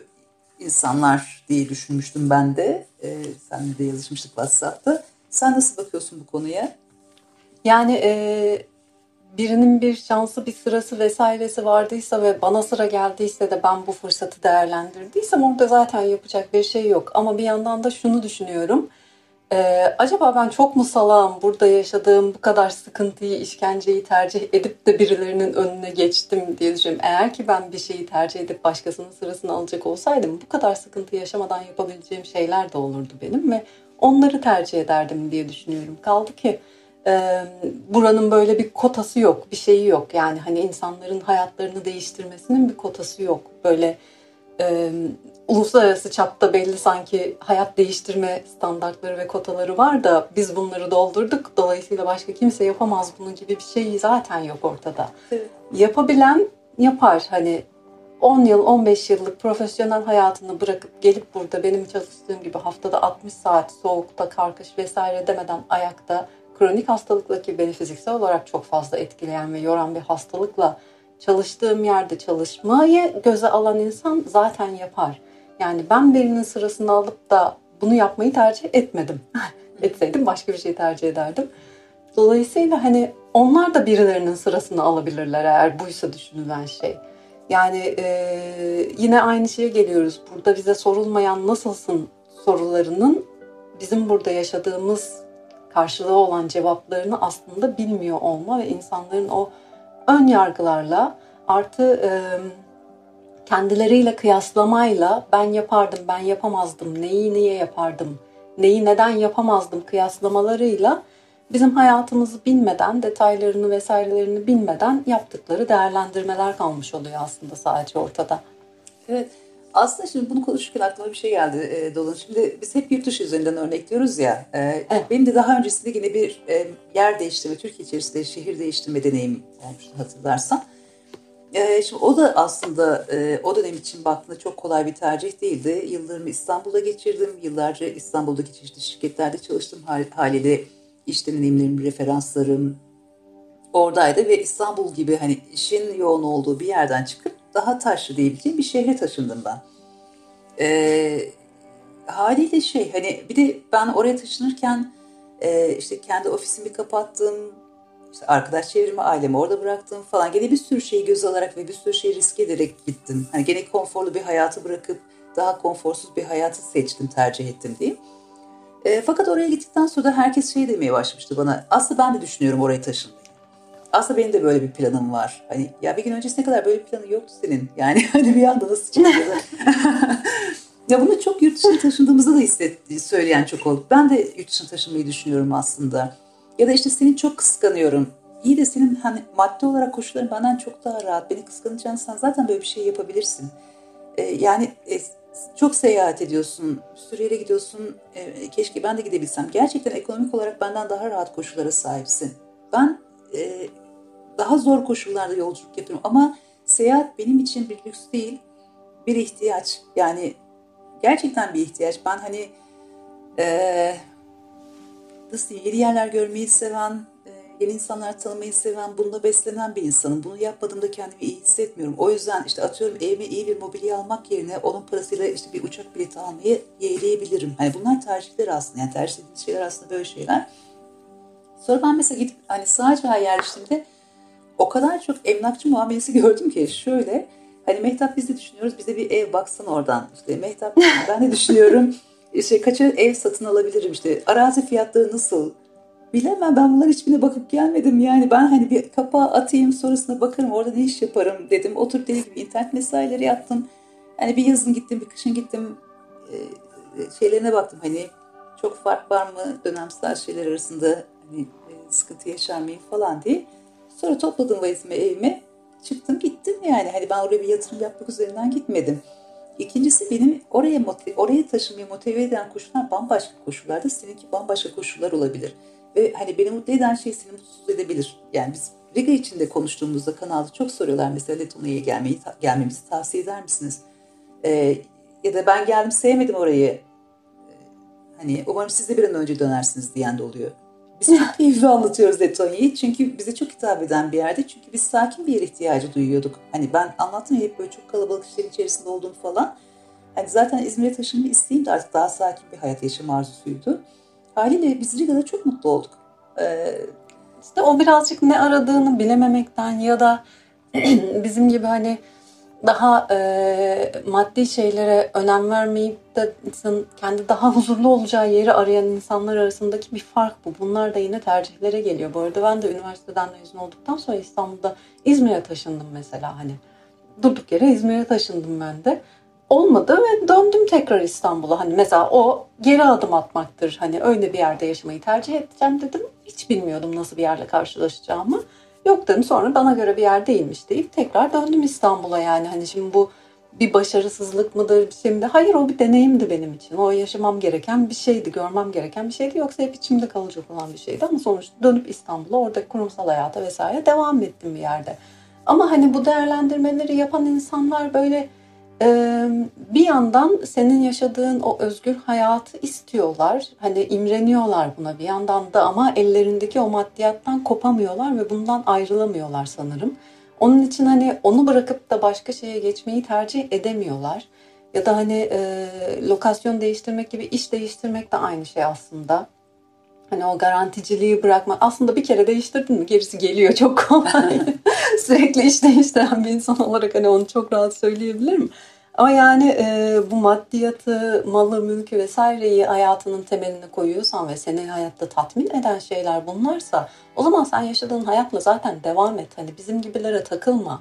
insanlar diye düşünmüştüm ben de. E, sen de yazışmıştık WhatsApp'ta. Sen nasıl bakıyorsun bu konuya? Yani e, birinin bir şansı, bir sırası vesairesi vardıysa ve bana sıra geldiyse de ben bu fırsatı değerlendirdiysem orada zaten yapacak bir şey yok. Ama bir yandan da şunu düşünüyorum. Ee, acaba ben çok mu salağım burada yaşadığım bu kadar sıkıntıyı, işkenceyi tercih edip de birilerinin önüne geçtim diye düşünüyorum. Eğer ki ben bir şeyi tercih edip başkasının sırasını alacak olsaydım bu kadar sıkıntı yaşamadan yapabileceğim şeyler de olurdu benim ve onları tercih ederdim diye düşünüyorum. Kaldı ki buranın böyle bir kotası yok, bir şeyi yok. Yani hani insanların hayatlarını değiştirmesinin bir kotası yok. Böyle e, uluslararası çapta belli sanki hayat değiştirme standartları ve kotaları var da biz bunları doldurduk. Dolayısıyla başka kimse yapamaz bunun gibi bir şey zaten yok ortada. Evet. Yapabilen yapar. Hani 10 yıl, 15 yıllık profesyonel hayatını bırakıp gelip burada benim çalıştığım gibi haftada 60 saat soğukta, karkış vesaire demeden ayakta kronik hastalıkla ki beni fiziksel olarak çok fazla etkileyen ve yoran bir hastalıkla çalıştığım yerde çalışmayı göze alan insan zaten yapar. Yani ben birinin sırasını alıp da bunu yapmayı tercih etmedim. Etseydim başka bir şey tercih ederdim. Dolayısıyla hani onlar da birilerinin sırasını alabilirler eğer buysa düşünülen şey. Yani e, yine aynı şeye geliyoruz. Burada bize sorulmayan nasılsın sorularının bizim burada yaşadığımız karşılığı olan cevaplarını aslında bilmiyor olma ve insanların o ön yargılarla artı e, kendileriyle kıyaslamayla ben yapardım, ben yapamazdım, neyi niye yapardım, neyi neden yapamazdım kıyaslamalarıyla bizim hayatımızı bilmeden, detaylarını vesairelerini bilmeden yaptıkları değerlendirmeler kalmış oluyor aslında sadece ortada. Evet. Aslında şimdi bunu konuşurken aklıma bir şey geldi e, Dolan. Şimdi biz hep yurt dışı üzerinden örnekliyoruz ya. E, Evet. Benim de daha öncesinde yine bir e, yer değiştirme, Türkiye içerisinde şehir değiştirme deneyim olmuştu hatırlarsan. E, şimdi o da aslında e, o dönem için baktığında çok kolay bir tercih değildi. Yıllarımı İstanbul'da geçirdim. Yıllarca İstanbul'daki çeşitli şirketlerde çalıştım. Hal- Haliyle iş deneyimlerim, referanslarım oradaydı ve İstanbul gibi hani işin yoğun olduğu bir yerden çıkıp daha taşlı diyebileceğim bir şehre taşındım ben. E, haliyle şey hani bir de ben oraya taşınırken e, işte kendi ofisimi kapattım. İşte arkadaş çevremi, ailemi orada bıraktım falan. Gene bir sürü şeyi göz alarak ve bir sürü şeyi risk ederek gittim. Hani gene konforlu bir hayatı bırakıp daha konforsuz bir hayatı seçtim, tercih ettim diyeyim. E, fakat oraya gittikten sonra da herkes şey demeye başlamıştı bana. Aslında ben de düşünüyorum oraya taşınmayı. Aslında benim de böyle bir planım var. Hani ya bir gün öncesine kadar böyle bir planı yoktu senin. Yani hani bir anda nasıl çıktı? Ya bunu çok yurt dışına taşındığımızda da hissettiği söyleyen çok oldu. Ben de yurt dışına taşınmayı düşünüyorum aslında. Ya da işte seni çok kıskanıyorum. İyi de senin hani maddi olarak koşulların benden çok daha rahat. Beni kıskanacağın sen zaten böyle bir şey yapabilirsin. Ee, yani e, çok seyahat ediyorsun, yere gidiyorsun. Ee, keşke ben de gidebilsem. Gerçekten ekonomik olarak benden daha rahat koşullara sahipsin. Ben e, daha zor koşullarda yolculuk yapıyorum ama seyahat benim için bir lüks değil, bir ihtiyaç. Yani gerçekten bir ihtiyaç. Ben hani e, nasıl diyeyim, yeni yerler görmeyi seven, e, yeni insanlar tanımayı seven, bununla beslenen bir insanım. Bunu yapmadığımda kendimi iyi hissetmiyorum. O yüzden işte atıyorum evime iyi bir mobilya almak yerine onun parasıyla işte bir uçak bileti almayı yeğleyebilirim. Hani bunlar tercihler aslında. Yani tercih ettiğimiz şeyler aslında böyle şeyler. Sonra ben mesela gidip hani Sığacık'a yerleştiğimde o kadar çok emlakçı muamelesi gördüm ki şöyle hani Mehtap biz de düşünüyoruz bize bir ev baksana oradan. İşte Mehtap ben de düşünüyorum işte kaça ev satın alabilirim işte arazi fiyatları nasıl? Bilemem ben bunlar hiçbirine bakıp gelmedim. Yani ben hani bir kapağı atayım sonrasında bakarım orada ne iş yaparım dedim. Oturup deli gibi internet mesaileri yaptım. Hani bir yazın gittim bir kışın gittim şeylerine baktım. Hani çok fark var mı dönemsel şeyler arasında? Hani sıkıntı yaşar mıyım falan diye. Sonra topladım valizimi evime çıktım gittim yani hani ben oraya bir yatırım yapmak üzerinden gitmedim. İkincisi benim oraya motive, oraya taşımayı motive eden koşullar bambaşka koşullarda seninki bambaşka koşullar olabilir. Ve hani beni mutlu eden şey seni mutsuz edebilir. Yani biz Riga içinde konuştuğumuzda kanalda çok soruyorlar mesela Letonya'ya gelmeyi, gelmemizi tavsiye eder misiniz? Ee, ya da ben geldim sevmedim orayı. Hani umarım siz de bir an önce dönersiniz diyen de oluyor. Biz çok keyifli anlatıyoruz Letonya'yı çünkü bize çok hitap eden bir yerde. Çünkü biz sakin bir yer ihtiyacı duyuyorduk. Hani ben anlattım ya hep böyle çok kalabalık işlerin içerisinde olduğum falan. Hani zaten İzmir'e taşınma isteğim de artık daha sakin bir hayat yaşam arzusuydu. Haliyle biz Riga'da çok mutlu olduk. Ee, İşte o birazcık ne aradığını bilememekten ya da bizim gibi hani daha e, maddi şeylere önem vermeyip de insanın kendi daha huzurlu olacağı yeri arayan insanlar arasındaki bir fark bu. Bunlar da yine tercihlere geliyor. Bu arada ben de üniversiteden mezun olduktan sonra İstanbul'da İzmir'e taşındım mesela hani. Durduk yere İzmir'e taşındım ben de. Olmadı ve döndüm tekrar İstanbul'a. Hani mesela o geri adım atmaktır. Hani öyle bir yerde yaşamayı tercih edeceğim dedim. Hiç bilmiyordum nasıl bir yerle karşılaşacağımı. Yok dedim sonra bana göre bir yer değilmiş deyip tekrar döndüm İstanbul'a yani. Hani şimdi bu bir başarısızlık mıdır bir şey midir? Hayır o bir deneyimdi benim için. O yaşamam gereken bir şeydi, görmem gereken bir şeydi. Yoksa hep içimde kalacak olan bir şeydi. Ama sonuçta dönüp İstanbul'a orada kurumsal hayata vesaire devam ettim bir yerde. Ama hani bu değerlendirmeleri yapan insanlar böyle bir yandan senin yaşadığın o özgür hayatı istiyorlar. Hani imreniyorlar buna bir yandan da ama ellerindeki o maddiyattan kopamıyorlar ve bundan ayrılamıyorlar sanırım. Onun için hani onu bırakıp da başka şeye geçmeyi tercih edemiyorlar. Ya da hani e, lokasyon değiştirmek gibi iş değiştirmek de aynı şey aslında. Hani o garanticiliği bırakma. Aslında bir kere değiştirdin mi gerisi geliyor çok kolay. Sürekli iş değiştiren bir insan olarak hani onu çok rahat söyleyebilirim. Ama yani e, bu maddiyatı, malı, mülkü vesaireyi hayatının temeline koyuyorsan ve seni hayatta tatmin eden şeyler bunlarsa o zaman sen yaşadığın hayatla zaten devam et. Hani bizim gibilere takılma.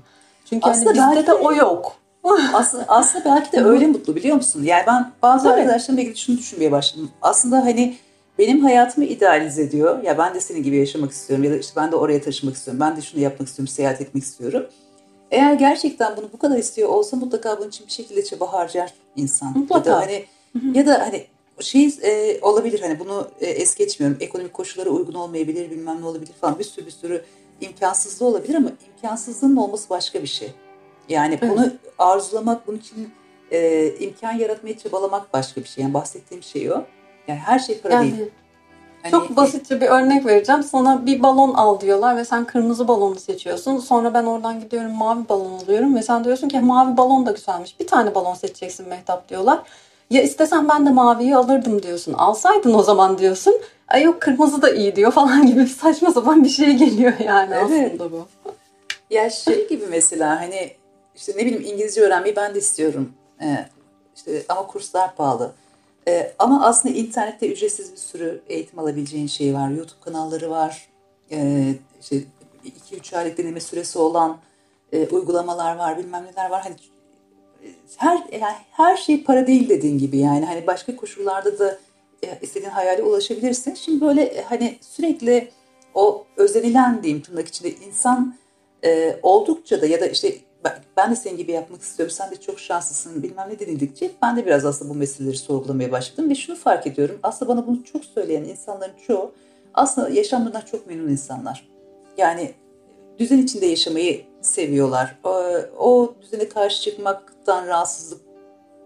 Çünkü Aslında hani bizde belki- de o yok. aslında, aslında belki de öyle mutlu biliyor musun? Yani ben bazı Tabii. arkadaşlarımla ilgili şunu düşünmeye başladım. Aslında hani benim hayatımı idealize ediyor. Ya ben de senin gibi yaşamak istiyorum ya da işte ben de oraya taşımak istiyorum. Ben de şunu yapmak istiyorum, seyahat etmek istiyorum. Eğer gerçekten bunu bu kadar istiyor olsa mutlaka bunun için bir şekilde çaba harcar insan. Mutlaka. Ya da hani ya da hani şey e, olabilir hani bunu e, es geçmiyorum. Ekonomik koşullara uygun olmayabilir, bilmem ne olabilir falan bir sürü bir sürü imkansızlığı olabilir ama imkansızlığın olması başka bir şey. Yani bunu evet. arzulamak, bunun için e, imkan yaratmaya çabalamak başka bir şey. Yani bahsettiğim şey o. Yani her şey para yani, değil. Hani, çok basitçe bir örnek vereceğim. Sana bir balon al diyorlar ve sen kırmızı balonu seçiyorsun. Sonra ben oradan gidiyorum mavi balon alıyorum ve sen diyorsun ki mavi balon da güzelmiş. Bir tane balon seçeceksin Mehtap diyorlar. Ya istesen ben de maviyi alırdım diyorsun. Alsaydın o zaman diyorsun. Ay yok kırmızı da iyi diyor falan gibi saçma sapan bir şey geliyor yani evet. aslında bu. Ya şey gibi mesela hani işte ne bileyim İngilizce öğrenmeyi ben de istiyorum. Ee, işte ama kurslar pahalı. Ee, ama aslında internette ücretsiz bir sürü eğitim alabileceğin şey var. YouTube kanalları var. Ee, işte 2-3 aylık deneme süresi olan e, uygulamalar var, bilmem neler var. Hani her yani her şey para değil dediğin gibi yani hani başka koşullarda da e, istediğin hayale ulaşabilirsin. Şimdi böyle e, hani sürekli o özenilen diyeyim tırnak içinde insan e, oldukça da ya da işte ben de senin gibi yapmak istiyorum, sen de çok şanslısın bilmem ne denildikçe ben de biraz aslında bu meseleleri sorgulamaya başladım ve şunu fark ediyorum. Aslında bana bunu çok söyleyen insanların çoğu aslında yaşamlarından çok memnun insanlar. Yani düzen içinde yaşamayı seviyorlar. O, o düzene karşı çıkmaktan rahatsızlık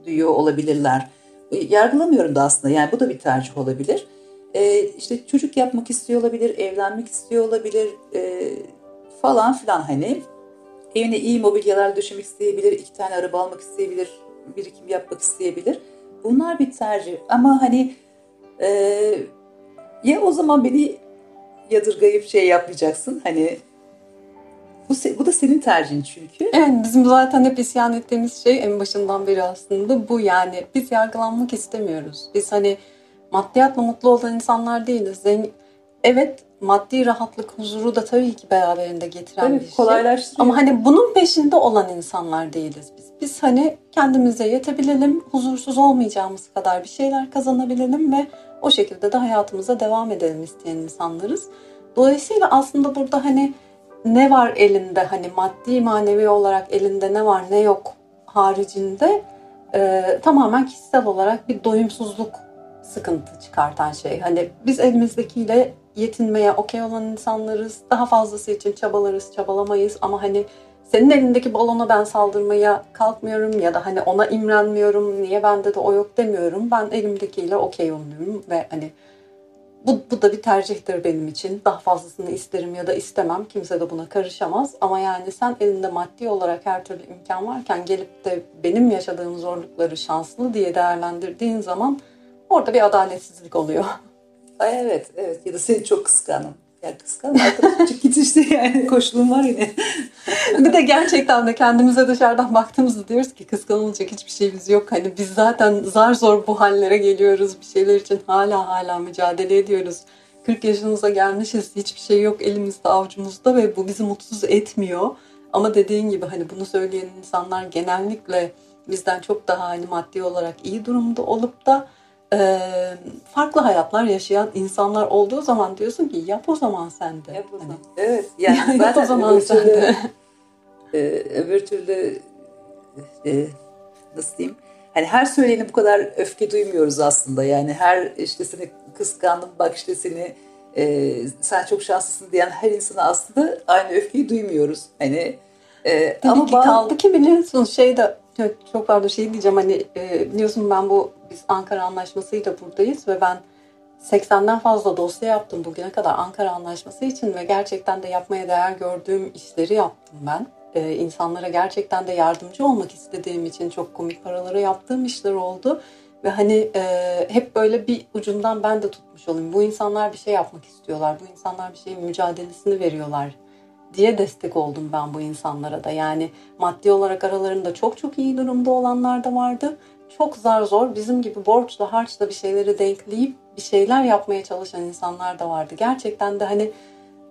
duyuyor olabilirler. Yargılamıyorum da aslında yani bu da bir tercih olabilir. Ee, işte çocuk yapmak istiyor olabilir, evlenmek istiyor olabilir e, falan filan hani Evine iyi mobilyalar döşemek isteyebilir, iki tane araba almak isteyebilir, birikim yapmak isteyebilir. Bunlar bir tercih. Ama hani e, ya o zaman beni yadırgayıp şey yapmayacaksın. Hani bu, bu da senin tercihin çünkü. Evet bizim zaten hep isyan ettiğimiz şey en başından beri aslında bu yani. Biz yargılanmak istemiyoruz. Biz hani maddiyatla mutlu olan insanlar değiliz. Zengin, evet maddi rahatlık, huzuru da tabii ki beraberinde getiren tabii, bir şey. Kolaylaştırıyor. Ama hani bunun peşinde olan insanlar değiliz biz. Biz hani kendimize yetebilelim, huzursuz olmayacağımız kadar bir şeyler kazanabilelim ve o şekilde de hayatımıza devam edelim isteyen insanlarız. Dolayısıyla aslında burada hani ne var elinde hani maddi manevi olarak elinde ne var ne yok haricinde e, tamamen kişisel olarak bir doyumsuzluk sıkıntı çıkartan şey. Hani biz elimizdekiyle yetinmeye okey olan insanlarız. Daha fazlası için çabalarız, çabalamayız ama hani senin elindeki balona ben saldırmaya kalkmıyorum ya da hani ona imrenmiyorum. Niye bende de o yok demiyorum. Ben elimdekiyle okey oluyorum ve hani bu, bu da bir tercihtir benim için. Daha fazlasını isterim ya da istemem. Kimse de buna karışamaz. Ama yani sen elinde maddi olarak her türlü imkan varken gelip de benim yaşadığım zorlukları şanslı diye değerlendirdiğin zaman orada bir adaletsizlik oluyor. Ay evet, evet. Ya da seni çok kıskanım. Ya kıskanım arkadaşım çık git işte yani koşulum var yine. bir de gerçekten de kendimize dışarıdan baktığımızda diyoruz ki kıskanılacak hiçbir şeyimiz yok. Hani biz zaten zar zor bu hallere geliyoruz. Bir şeyler için hala hala mücadele ediyoruz. 40 yaşımıza gelmişiz. Hiçbir şey yok elimizde avucumuzda ve bu bizi mutsuz etmiyor. Ama dediğin gibi hani bunu söyleyen insanlar genellikle bizden çok daha hani maddi olarak iyi durumda olup da e, farklı hayatlar yaşayan insanlar olduğu zaman diyorsun ki yap o zaman sen de. Yap o zaman. Hani, evet. Yani ya, yap o zaman sen de. E, öbür türlü e, nasıl diyeyim? Hani her söyleyene bu kadar öfke duymuyoruz aslında. Yani her işte seni kıskandım bak işte seni e, sen çok şanslısın diyen her insana aslında aynı öfkeyi duymuyoruz. Hani e, Tabii ama ki kaldı ki biliyorsun şey de çok, çok pardon şey diyeceğim hani e, biliyorsun ben bu biz Ankara Anlaşması'yla buradayız ve ben 80'den fazla dosya yaptım bugüne kadar Ankara Anlaşması için ve gerçekten de yapmaya değer gördüğüm işleri yaptım ben. Ee, insanlara gerçekten de yardımcı olmak istediğim için çok komik paraları yaptığım işler oldu. Ve hani e, hep böyle bir ucundan ben de tutmuş olayım. Bu insanlar bir şey yapmak istiyorlar. Bu insanlar bir şeyin mücadelesini veriyorlar diye destek oldum ben bu insanlara da. Yani maddi olarak aralarında çok çok iyi durumda olanlar da vardı. Çok zar zor bizim gibi borçla harçla bir şeyleri denkleyip bir şeyler yapmaya çalışan insanlar da vardı. Gerçekten de hani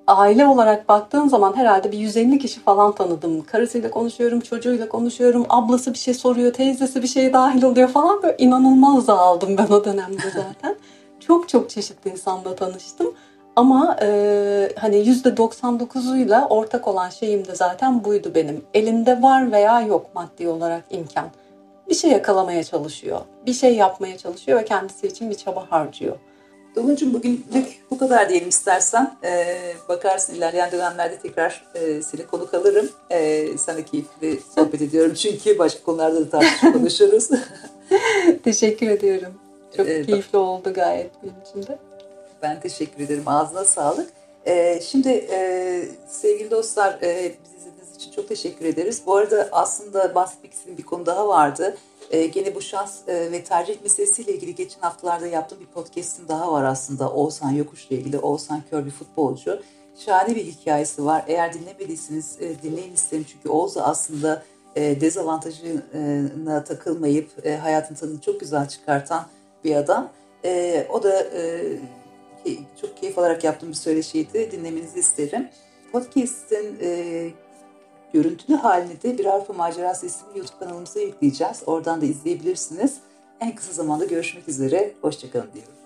aile olarak baktığın zaman herhalde bir 150 kişi falan tanıdım. Karısıyla konuşuyorum, çocuğuyla konuşuyorum, ablası bir şey soruyor, teyzesi bir şey dahil oluyor falan. Böyle inanılmaz aldım ben o dönemde zaten. çok çok çeşitli insanla tanıştım. Ama e, hani %99'uyla ortak olan şeyim de zaten buydu benim. Elinde var veya yok maddi olarak imkan. Bir şey yakalamaya çalışıyor. Bir şey yapmaya çalışıyor ve kendisi için bir çaba harcıyor. Doğuncum bugünlük bu kadar diyelim istersen. Ee, bakarsın ilerleyen dönemlerde tekrar e, seni konuk alırım. E, sana keyifli sohbet ediyorum çünkü başka konularda da tartışıp konuşuruz. Teşekkür ediyorum. Çok Ee, keyifli oldu gayet benim için de. Ben teşekkür ederim. Ağzına sağlık. Ee, şimdi e, sevgili dostlar e, bizi izlediğiniz için çok teşekkür ederiz. Bu arada aslında bahsetmek bir konu daha vardı. E, gene bu şans e, ve tercih meselesiyle ilgili geçen haftalarda yaptığım bir podcast'im daha var aslında. Oğuzhan Yokuş'la ilgili. Oğuzhan Kör bir futbolcu. Şahane bir hikayesi var. Eğer dinlemediyseniz e, dinleyin isterim. Çünkü Oğuz da aslında e, dezavantajına takılmayıp e, hayatın tadını çok güzel çıkartan bir adam. E, o da e, çok keyif alarak yaptığım bir söyleşiydi. Dinlemenizi isterim. Podcast'in e, görüntülü halini de Bir Avrupa Macerası isimli YouTube kanalımıza yükleyeceğiz. Oradan da izleyebilirsiniz. En kısa zamanda görüşmek üzere. Hoşçakalın diyorum.